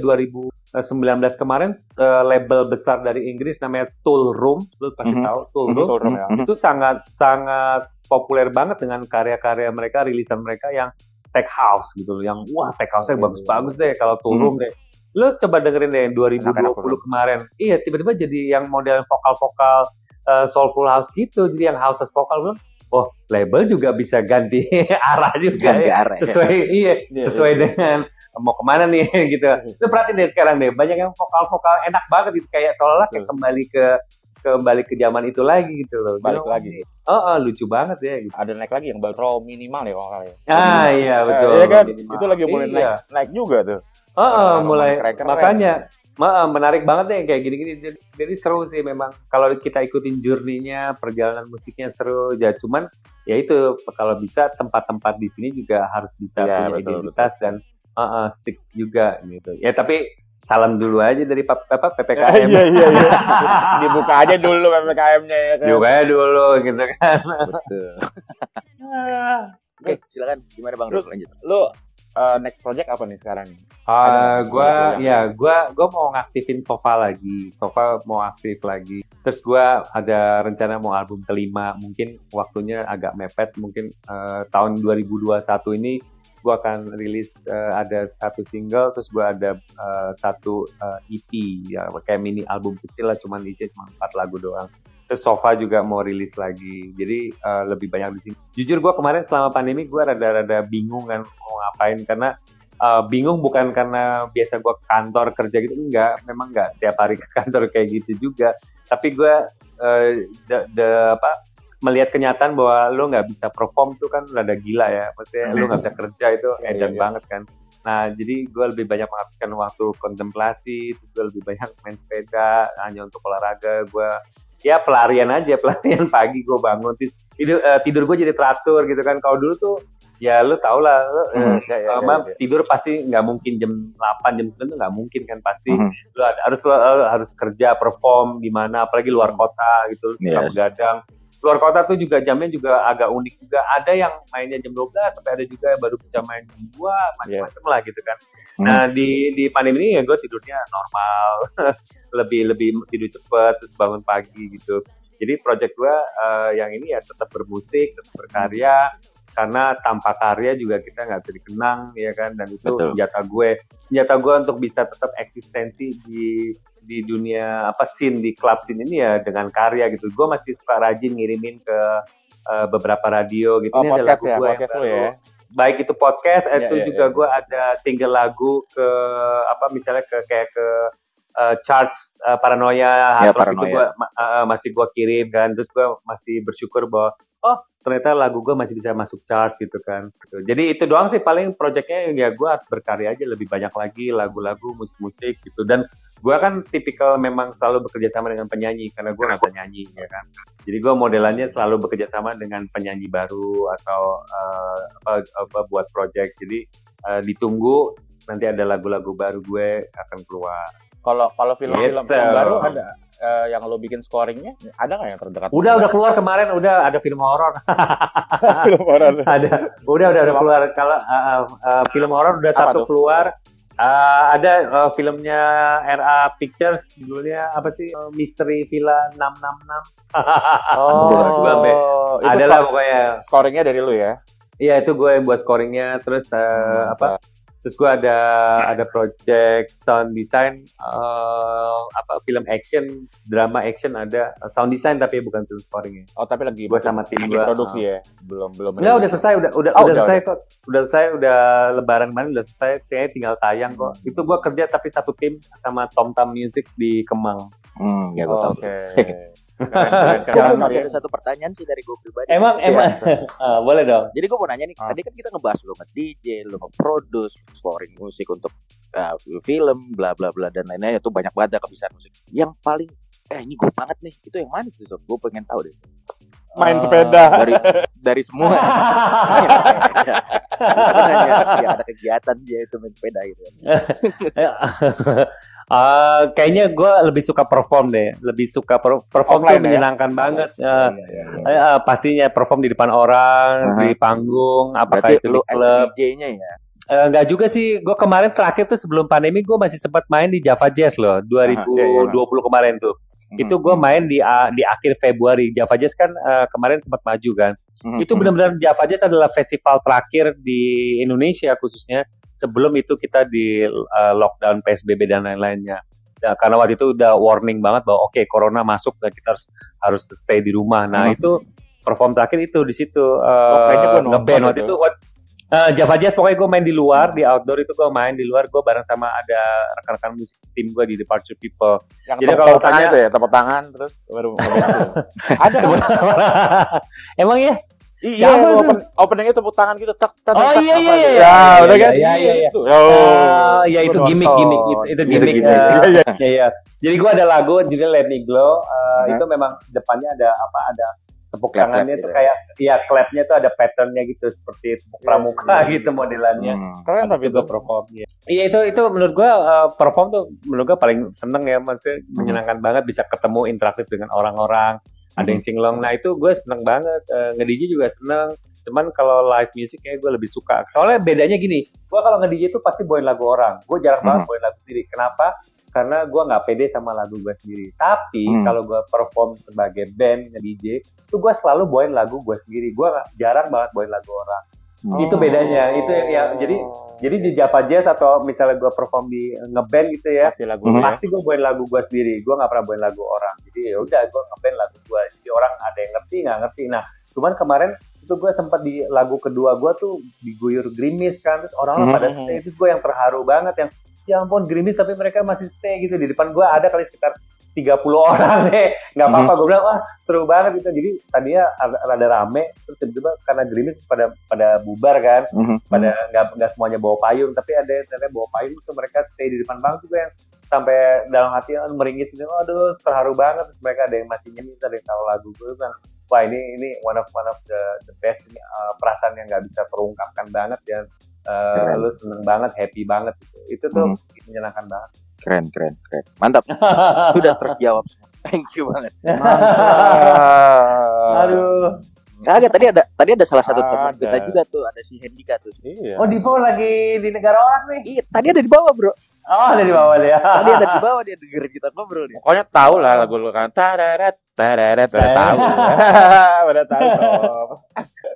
2019 kemarin uh, label besar dari Inggris namanya Tool Room, lu pasti Mhm. tahu Tool Mhm. Room. Tool Room, ya. Itu sangat sangat populer banget dengan karya-karya mereka, rilisan mereka yang tech house gitu loh, yang wah tech house-nya bagus-bagus deh kalau Tool Mhm. Room deh. Lo coba dengerin deh yang 2020 Enak-enak kemarin. Iya, tiba-tiba jadi yang model vokal-vokal eh, soulful house gitu. Jadi yang house house vokal bilang, oh label juga bisa ganti arah juga Ganti ya. arah ya. Sesuai iya, Iya, sesuai iya. dengan mau ke mana nih gitu. Lu perhatiin deh sekarang deh, banyak yang vokal-vokal enak banget gitu kayak seolah-olah kayak Betul. kembali ke kembali ke zaman itu lagi gitu loh. Balik Jadi, lagi. Oh, oh, lucu banget ya gitu. Ada naik lagi yang baru raw minimal ya kalau ya. Ah iya betul. Eh, iya kan? Minimal. Itu lagi mulai Iya. naik, naik juga tuh. Oh, oh, mulai keren-keren. makanya ma- menarik banget deh kayak gini-gini. Jadi, jadi seru sih memang. Kalau kita ikutin journey-nya, perjalanan musiknya seru. Ya cuman ya itu kalau bisa tempat-tempat di sini juga harus bisa Iya, punya betul, identitas dan uh, uh, stick juga gitu. Ya tapi salam dulu aja dari apa iya PPKM. iya iya. Dibuka aja dulu PPKM-nya ya kan. Juga aja dulu gitu kan. Betul. Oke, silakan gimana Bang Lu- lanjut. Lu eh, next project apa nih sekarang? Ah, Ada gua ya gua gua mau ngaktifin Sofa lagi. Sofa mau aktif lagi. Terus gua ada rencana mau album kelima. Mungkin waktunya agak mepet. Mungkin eh, tahun 2021 ini gua akan rilis eh, ada satu single. Terus gua ada eh, satu eh, EP ya kayak mini album kecil lah. Cuman isinya cuma empat lagu doang. Terus Sofa juga mau rilis lagi. Jadi eh, lebih banyak di sini. Jujur gua kemarin selama pandemi gua rada-rada bingung kan mau ngapain karena uh, bingung bukan karena biasa gue kantor kerja gitu enggak memang enggak tiap hari ke kantor kayak gitu juga tapi gue uh, de- de- apa melihat kenyataan bahwa lo nggak bisa perform tuh kan rada gila ya maksudnya lo nggak bisa kerja itu Iya, edan iya. banget kan nah jadi gue lebih banyak menghabiskan waktu kontemplasi terus gue lebih banyak main sepeda hanya untuk olahraga gue ya pelarian aja pelarian pagi gue bangun tidur, eh, tidur gue jadi teratur gitu kan kalau dulu tuh ya lu tau lah lu, eh, Hmm, iya, iya, apa, iya. tidur pasti nggak mungkin jam 8 jam 9 tuh nggak mungkin kan pasti Mhm. lu harus lu, lu harus kerja perform di mana apalagi luar kota gitu lu suka Yes. begadang luar kota tuh juga jamnya juga agak unik juga. Ada yang mainnya jam 12 tapi ada juga yang baru bisa main jam 2 macam-macam lah gitu kan. Hmm. nah di di pandemi ini ya gue tidurnya normal lebih lebih tidur cepet terus bangun pagi gitu. Jadi project gue eh, yang ini ya tetap bermusik tetap berkarya karena tanpa karya juga kita nggak bisa dikenang ya kan? Dan itu Betul. senjata gue. Senjata gue untuk bisa tetap eksistensi di di dunia apa scene di club scene ini ya dengan karya gitu. Gue masih suka rajin ngirimin ke eh, beberapa radio gitu. Oh, ini ada podcast lagu ya, gue yang baru. ya. baik itu podcast Iya, itu iya, juga iya. gue ada single lagu ke apa misalnya ke kayak ke uh, charts uh, paranoia Ya, itu Paranoia. gua ma- uh, masih gue kirim kan. Terus gue masih bersyukur bahwa oh ternyata lagu gue masih bisa masuk charts gitu kan. Jadi itu doang sih. Paling projectnya ya gue harus berkarya aja. Lebih banyak lagi lagu-lagu musik-musik gitu. Dan gue kan tipikal memang selalu bekerja sama dengan penyanyi karena gue nggak nyanyi ya kan jadi gue modelannya selalu bekerja sama dengan penyanyi baru atau uh, apa, apa buat project jadi uh, ditunggu nanti ada lagu-lagu baru gue akan keluar Kalau kalau film-film Gitu. yang baru ada eh, yang lo bikin scoringnya ada nggak yang terdekat? udah udah keluar kemarin udah ada film horor film horor. ada udah udah udah keluar kalau uh, uh, uh, film horor udah Apa satu tuh? keluar Uh, ada uh, filmnya RA Pictures judulnya apa sih? Uh, Misteri Villa 666 Gua sampai- Oh, itu ada lah skor- pokoknya. scoringnya dari lu ya? iya itu gue yang buat scoringnya terus uh, Hmm, apa terus gue ada ada project sound design uh, apa film action drama action ada uh, sound design tapi bukan film scoringnya Oh tapi lagi Gua sama tim gua. produksi ya? Belum belum. Enggak udah selesai udah udah Oh, udah udah, selesai kok udah selesai udah lebaran kemarin udah selesai kayaknya tinggal tayang kok itu gua kerja tapi satu tim sama Tom Tam Music di Kemang Hmm, ya gue tahu. Oke. Keren, keren, Gue keren. ada satu pertanyaan sih dari gue pribadi. emang Iya. emang Ah, boleh dong Jadi gue mau nanya nih, Ah. tadi kan kita ngebahas lu nge-DJ, lu nge-produce, scoring musik untuk uh, film, bla bla bla dan lain-lain itu banyak banget dah kebiasaan musik. Yang paling eh ini gue banget nih, itu yang mana sih sob? Gue pengen tahu deh. Main Eh, sepeda. Dari dari semua. Ya, ada kegiatan dia itu main sepeda gitu. Ah, kayaknya gue lebih suka perform deh lebih suka per- perform Offline tuh ya? menyenangkan banget Ah, Iya, iya, iya. eh, ah, pastinya perform di depan orang Aha. di panggung apakah Berarti itu di klub DJ-nya ya. Eh, enggak juga sih. Gue kemarin terakhir tuh sebelum pandemi gue masih sempat main di Java Jazz loh. 2020 kemarin tuh. Itu gue main di a- di akhir Februari. Java Jazz kan eh, kemarin sempat maju kan. Hmm, Itu benar-benar Java Jazz adalah festival terakhir di Indonesia khususnya sebelum itu kita di uh, lockdown PSBB dan lain-lainnya. Ya, karena waktu itu udah warning banget bahwa oke okay, corona masuk dan kita harus harus stay di rumah. Nah hmm. itu perform terakhir itu di situ uh, oh, ngeband waktu itu. What, uh, Java Jazz pokoknya gue main di luar di outdoor itu gue main di luar gue bareng sama ada rekan-rekan musisi tim gue di Departure People. Yang Jadi kalau tanya itu ya tepuk tangan terus baru ada emang ya Iya, open, openingnya tepuk tangan gitu, tak, tak, oh iya iya iya, ya, udah kan? Iya iya iya. Oh, ya itu gimmick gimmick itu, itu gimmick. Iya iya. Jadi gua ada lagu jadi Let Me Glow, uh, itu memang depannya ada apa ada tepuk clap, tangannya itu kayak iya clapnya itu ada patternnya gitu seperti tepuk pramuka gitu modelannya. Hmm. Keren tapi itu perform ya. Iya itu itu menurut gua uh, perform tuh menurut gua paling seneng ya maksudnya menyenangkan banget bisa ketemu interaktif dengan orang-orang ada yang singlong. Nah itu gue seneng banget. Uh, juga seneng. Cuman kalau live music kayak gue lebih suka. Soalnya bedanya gini gue kalau nge DJ itu pasti bawain lagu orang. Gue jarang banget bawain lagu sendiri. Kenapa? Karena gue nggak pede sama lagu gue sendiri. Tapi hmm. kalau gue perform sebagai band nge DJ itu gue selalu bawain lagu gue sendiri. Gue jarang banget bawain lagu orang Oh. Itu bedanya. Itu yang jadi jadi di Java Jazz atau misalnya gue perform di ngeband gitu ya, pasti, lagu hmm. pasti gue bawain lagu gue sendiri. Gue nggak pernah bawain lagu orang. Jadi ya udah gue ngeband lagu gue. Jadi orang ada yang ngerti nggak ngerti. Nah, cuman kemarin itu gue sempat di lagu kedua gue tuh diguyur grimis kan, terus orang hmm. pada stay. Terus gue yang terharu banget yang ya ampun grimis tapi mereka masih stay gitu di depan gue ada kali sekitar 30 orang deh nggak apa-apa mm-hmm. gue bilang wah seru banget gitu jadi tadinya rada rame terus tiba-tiba karena gerimis pada pada bubar kan mm-hmm. pada nggak nggak semuanya bawa payung tapi ada yang bawa payung terus mereka stay di depan banget juga yang sampai dalam hati kan meringis gitu aduh terharu banget terus mereka ada yang masih nyanyi ada yang tahu lagu gue kan wah ini ini one of one of the the best ini uh, perasaan yang nggak bisa terungkapkan banget ya uh, lu seneng banget happy banget gitu. itu tuh mm-hmm. menyenangkan banget Keren, keren, keren. Mantap. Sudah terjawab Thank you banget. Aduh. Kagak tadi ada tadi ada salah satu teman kita juga tuh, ada si Hendika tuh. Iya. Oh, di bawah lagi di negara orang nih. Iya, tadi ada di bawah, Bro. Oh, ada di bawah dia. tadi ada di bawah dia dengerin kita ngobrol nih. Pokoknya tahu lah lagu lu kan. Tararat, tararat, udah tahu. udah tahu.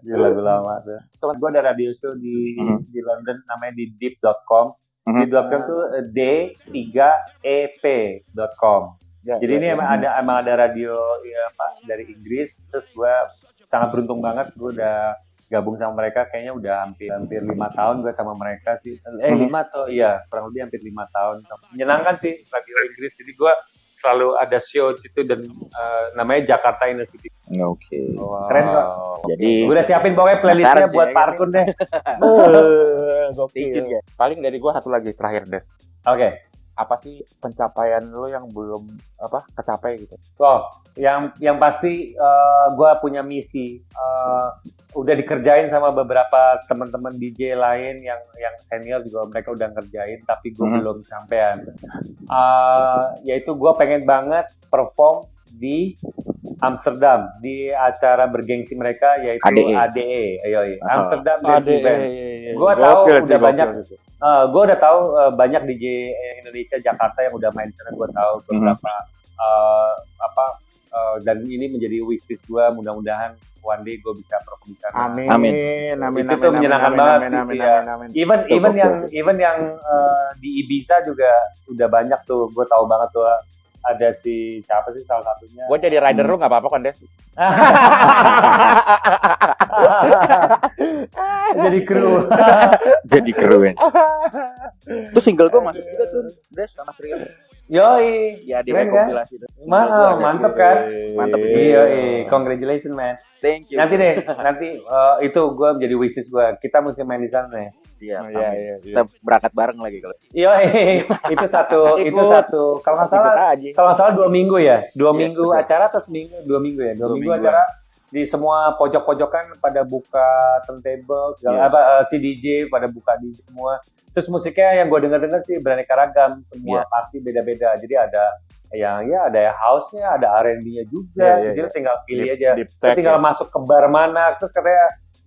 Gila lagu lama tuh. Teman gua ada radio show di hmm. di London namanya di deep.com Mm-hmm. Di tuh d3ep.com. Ya, Jadi ya, ini ya. emang ada emang ada radio ya Pak dari Inggris. Terus gue sangat beruntung banget gue udah gabung sama mereka kayaknya udah hampir hampir lima tahun gue sama mereka sih eh mm-hmm. lima atau iya kurang lebih hampir lima tahun menyenangkan sih radio Inggris jadi gue selalu ada show di situ dan uh, namanya Jakarta University. Oke. Okay. Wow. Keren kok. Jadi gue udah siapin pokoknya playlistnya buat ya, parkun deh. Gokil. Paling dari gue satu lagi terakhir Des. Oke. Okay apa sih pencapaian lo yang belum apa kecapai gitu? Oh, yang yang pasti uh, eh, gue punya misi. Uh, udah dikerjain sama beberapa teman-teman DJ lain yang yang senior juga mereka udah ngerjain, tapi gue hmm. belum sampean. Uh, yaitu gue pengen banget perform di Amsterdam di acara bergengsi mereka yaitu ADE. ADE. Ayo, ayo. Amsterdam ADE. Gue tahu udah banyak. Uh, eh, gue udah tahu uh, banyak DJ Indonesia Jakarta yang udah main sana. Gue tahu mhm. beberapa mm-hmm. uh, apa uh, dan ini menjadi wishlist gue. Mudah-mudahan one day gue bisa perform di sana. Amin. Amin. Amin. Itu tuh menyenangkan amin, banget. Amin, amin, ya. amin, amin, Even even yang even yang uh, di Ibiza juga udah banyak tuh. Gue tahu banget tuh ada si siapa sih salah satunya? Gue jadi rider hmm. lu nggak apa-apa kan Des? jadi kru. jadi kru ya. Tuh single gue masuk juga tuh Des sama Sri. Yoi. Ya di kompilasi itu. Mana mantep kan? Mantep. Iya, congratulations man. Thank you. Nanti deh, nanti uh, itu gue menjadi wishes gue. Kita mesti main di sana ya. Siap. Oh, iya, iya, iya. Kita berangkat bareng lagi kalau. Iya, itu satu, itu satu. Kalau nggak salah, kalau nggak salah dua minggu ya, dua yes, minggu betul. acara atau seminggu, dua minggu ya, dua, dua minggu, minggu acara di semua pojok-pojokan pada buka turntable, segala yes. apa uh, si DJ pada buka di semua. Terus musiknya yang gue denger-denger sih beraneka ragam, semua yeah. party beda-beda. Jadi ada yang ya ada house-nya, ada R&B-nya juga. Yeah, yeah, Jadi yeah. tinggal pilih deep, aja. Deep tinggal ya. masuk ke bar mana. Terus katanya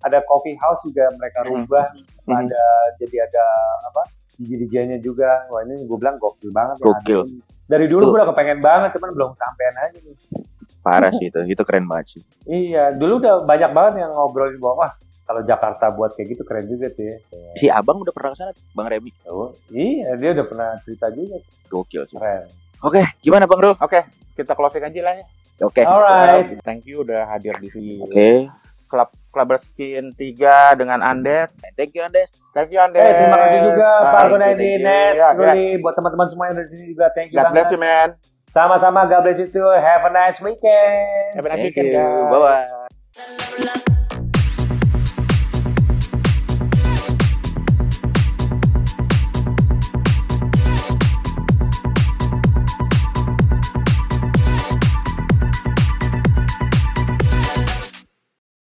ada coffee house juga mereka hmm. rubah hmm. ada jadi ada apa DJ-DJ-nya juga wah ini gue bilang gokil banget gokil ya. dari dulu gue udah kepengen banget cuman belum sampean aja nih parah sih itu itu keren banget sih iya dulu udah banyak banget yang ngobrolin bahwa wah kalau Jakarta buat kayak gitu keren juga ya. Si Abang udah pernah ke sana, Bang Remi. Oh, iya, dia udah pernah cerita juga. Gokil sih. Keren. Oke, gimana Bang Rul? Oke, kita closing aja lah ya. Oke. Alright. Thank you udah hadir di sini. Oke. Klub Clubber Skin 3 dengan Andes. Thank you Andes. Thank you Andes. Eh, terima kasih juga. Pak Gunadi. Nes, Ya, Ruli, buat teman-teman semua yang ada di sini juga. Thank you God bless banget. you man. Sama-sama, God bless you too. Have a nice weekend. Have a nice Thank weekend you. guys. Bye bye. Love, love,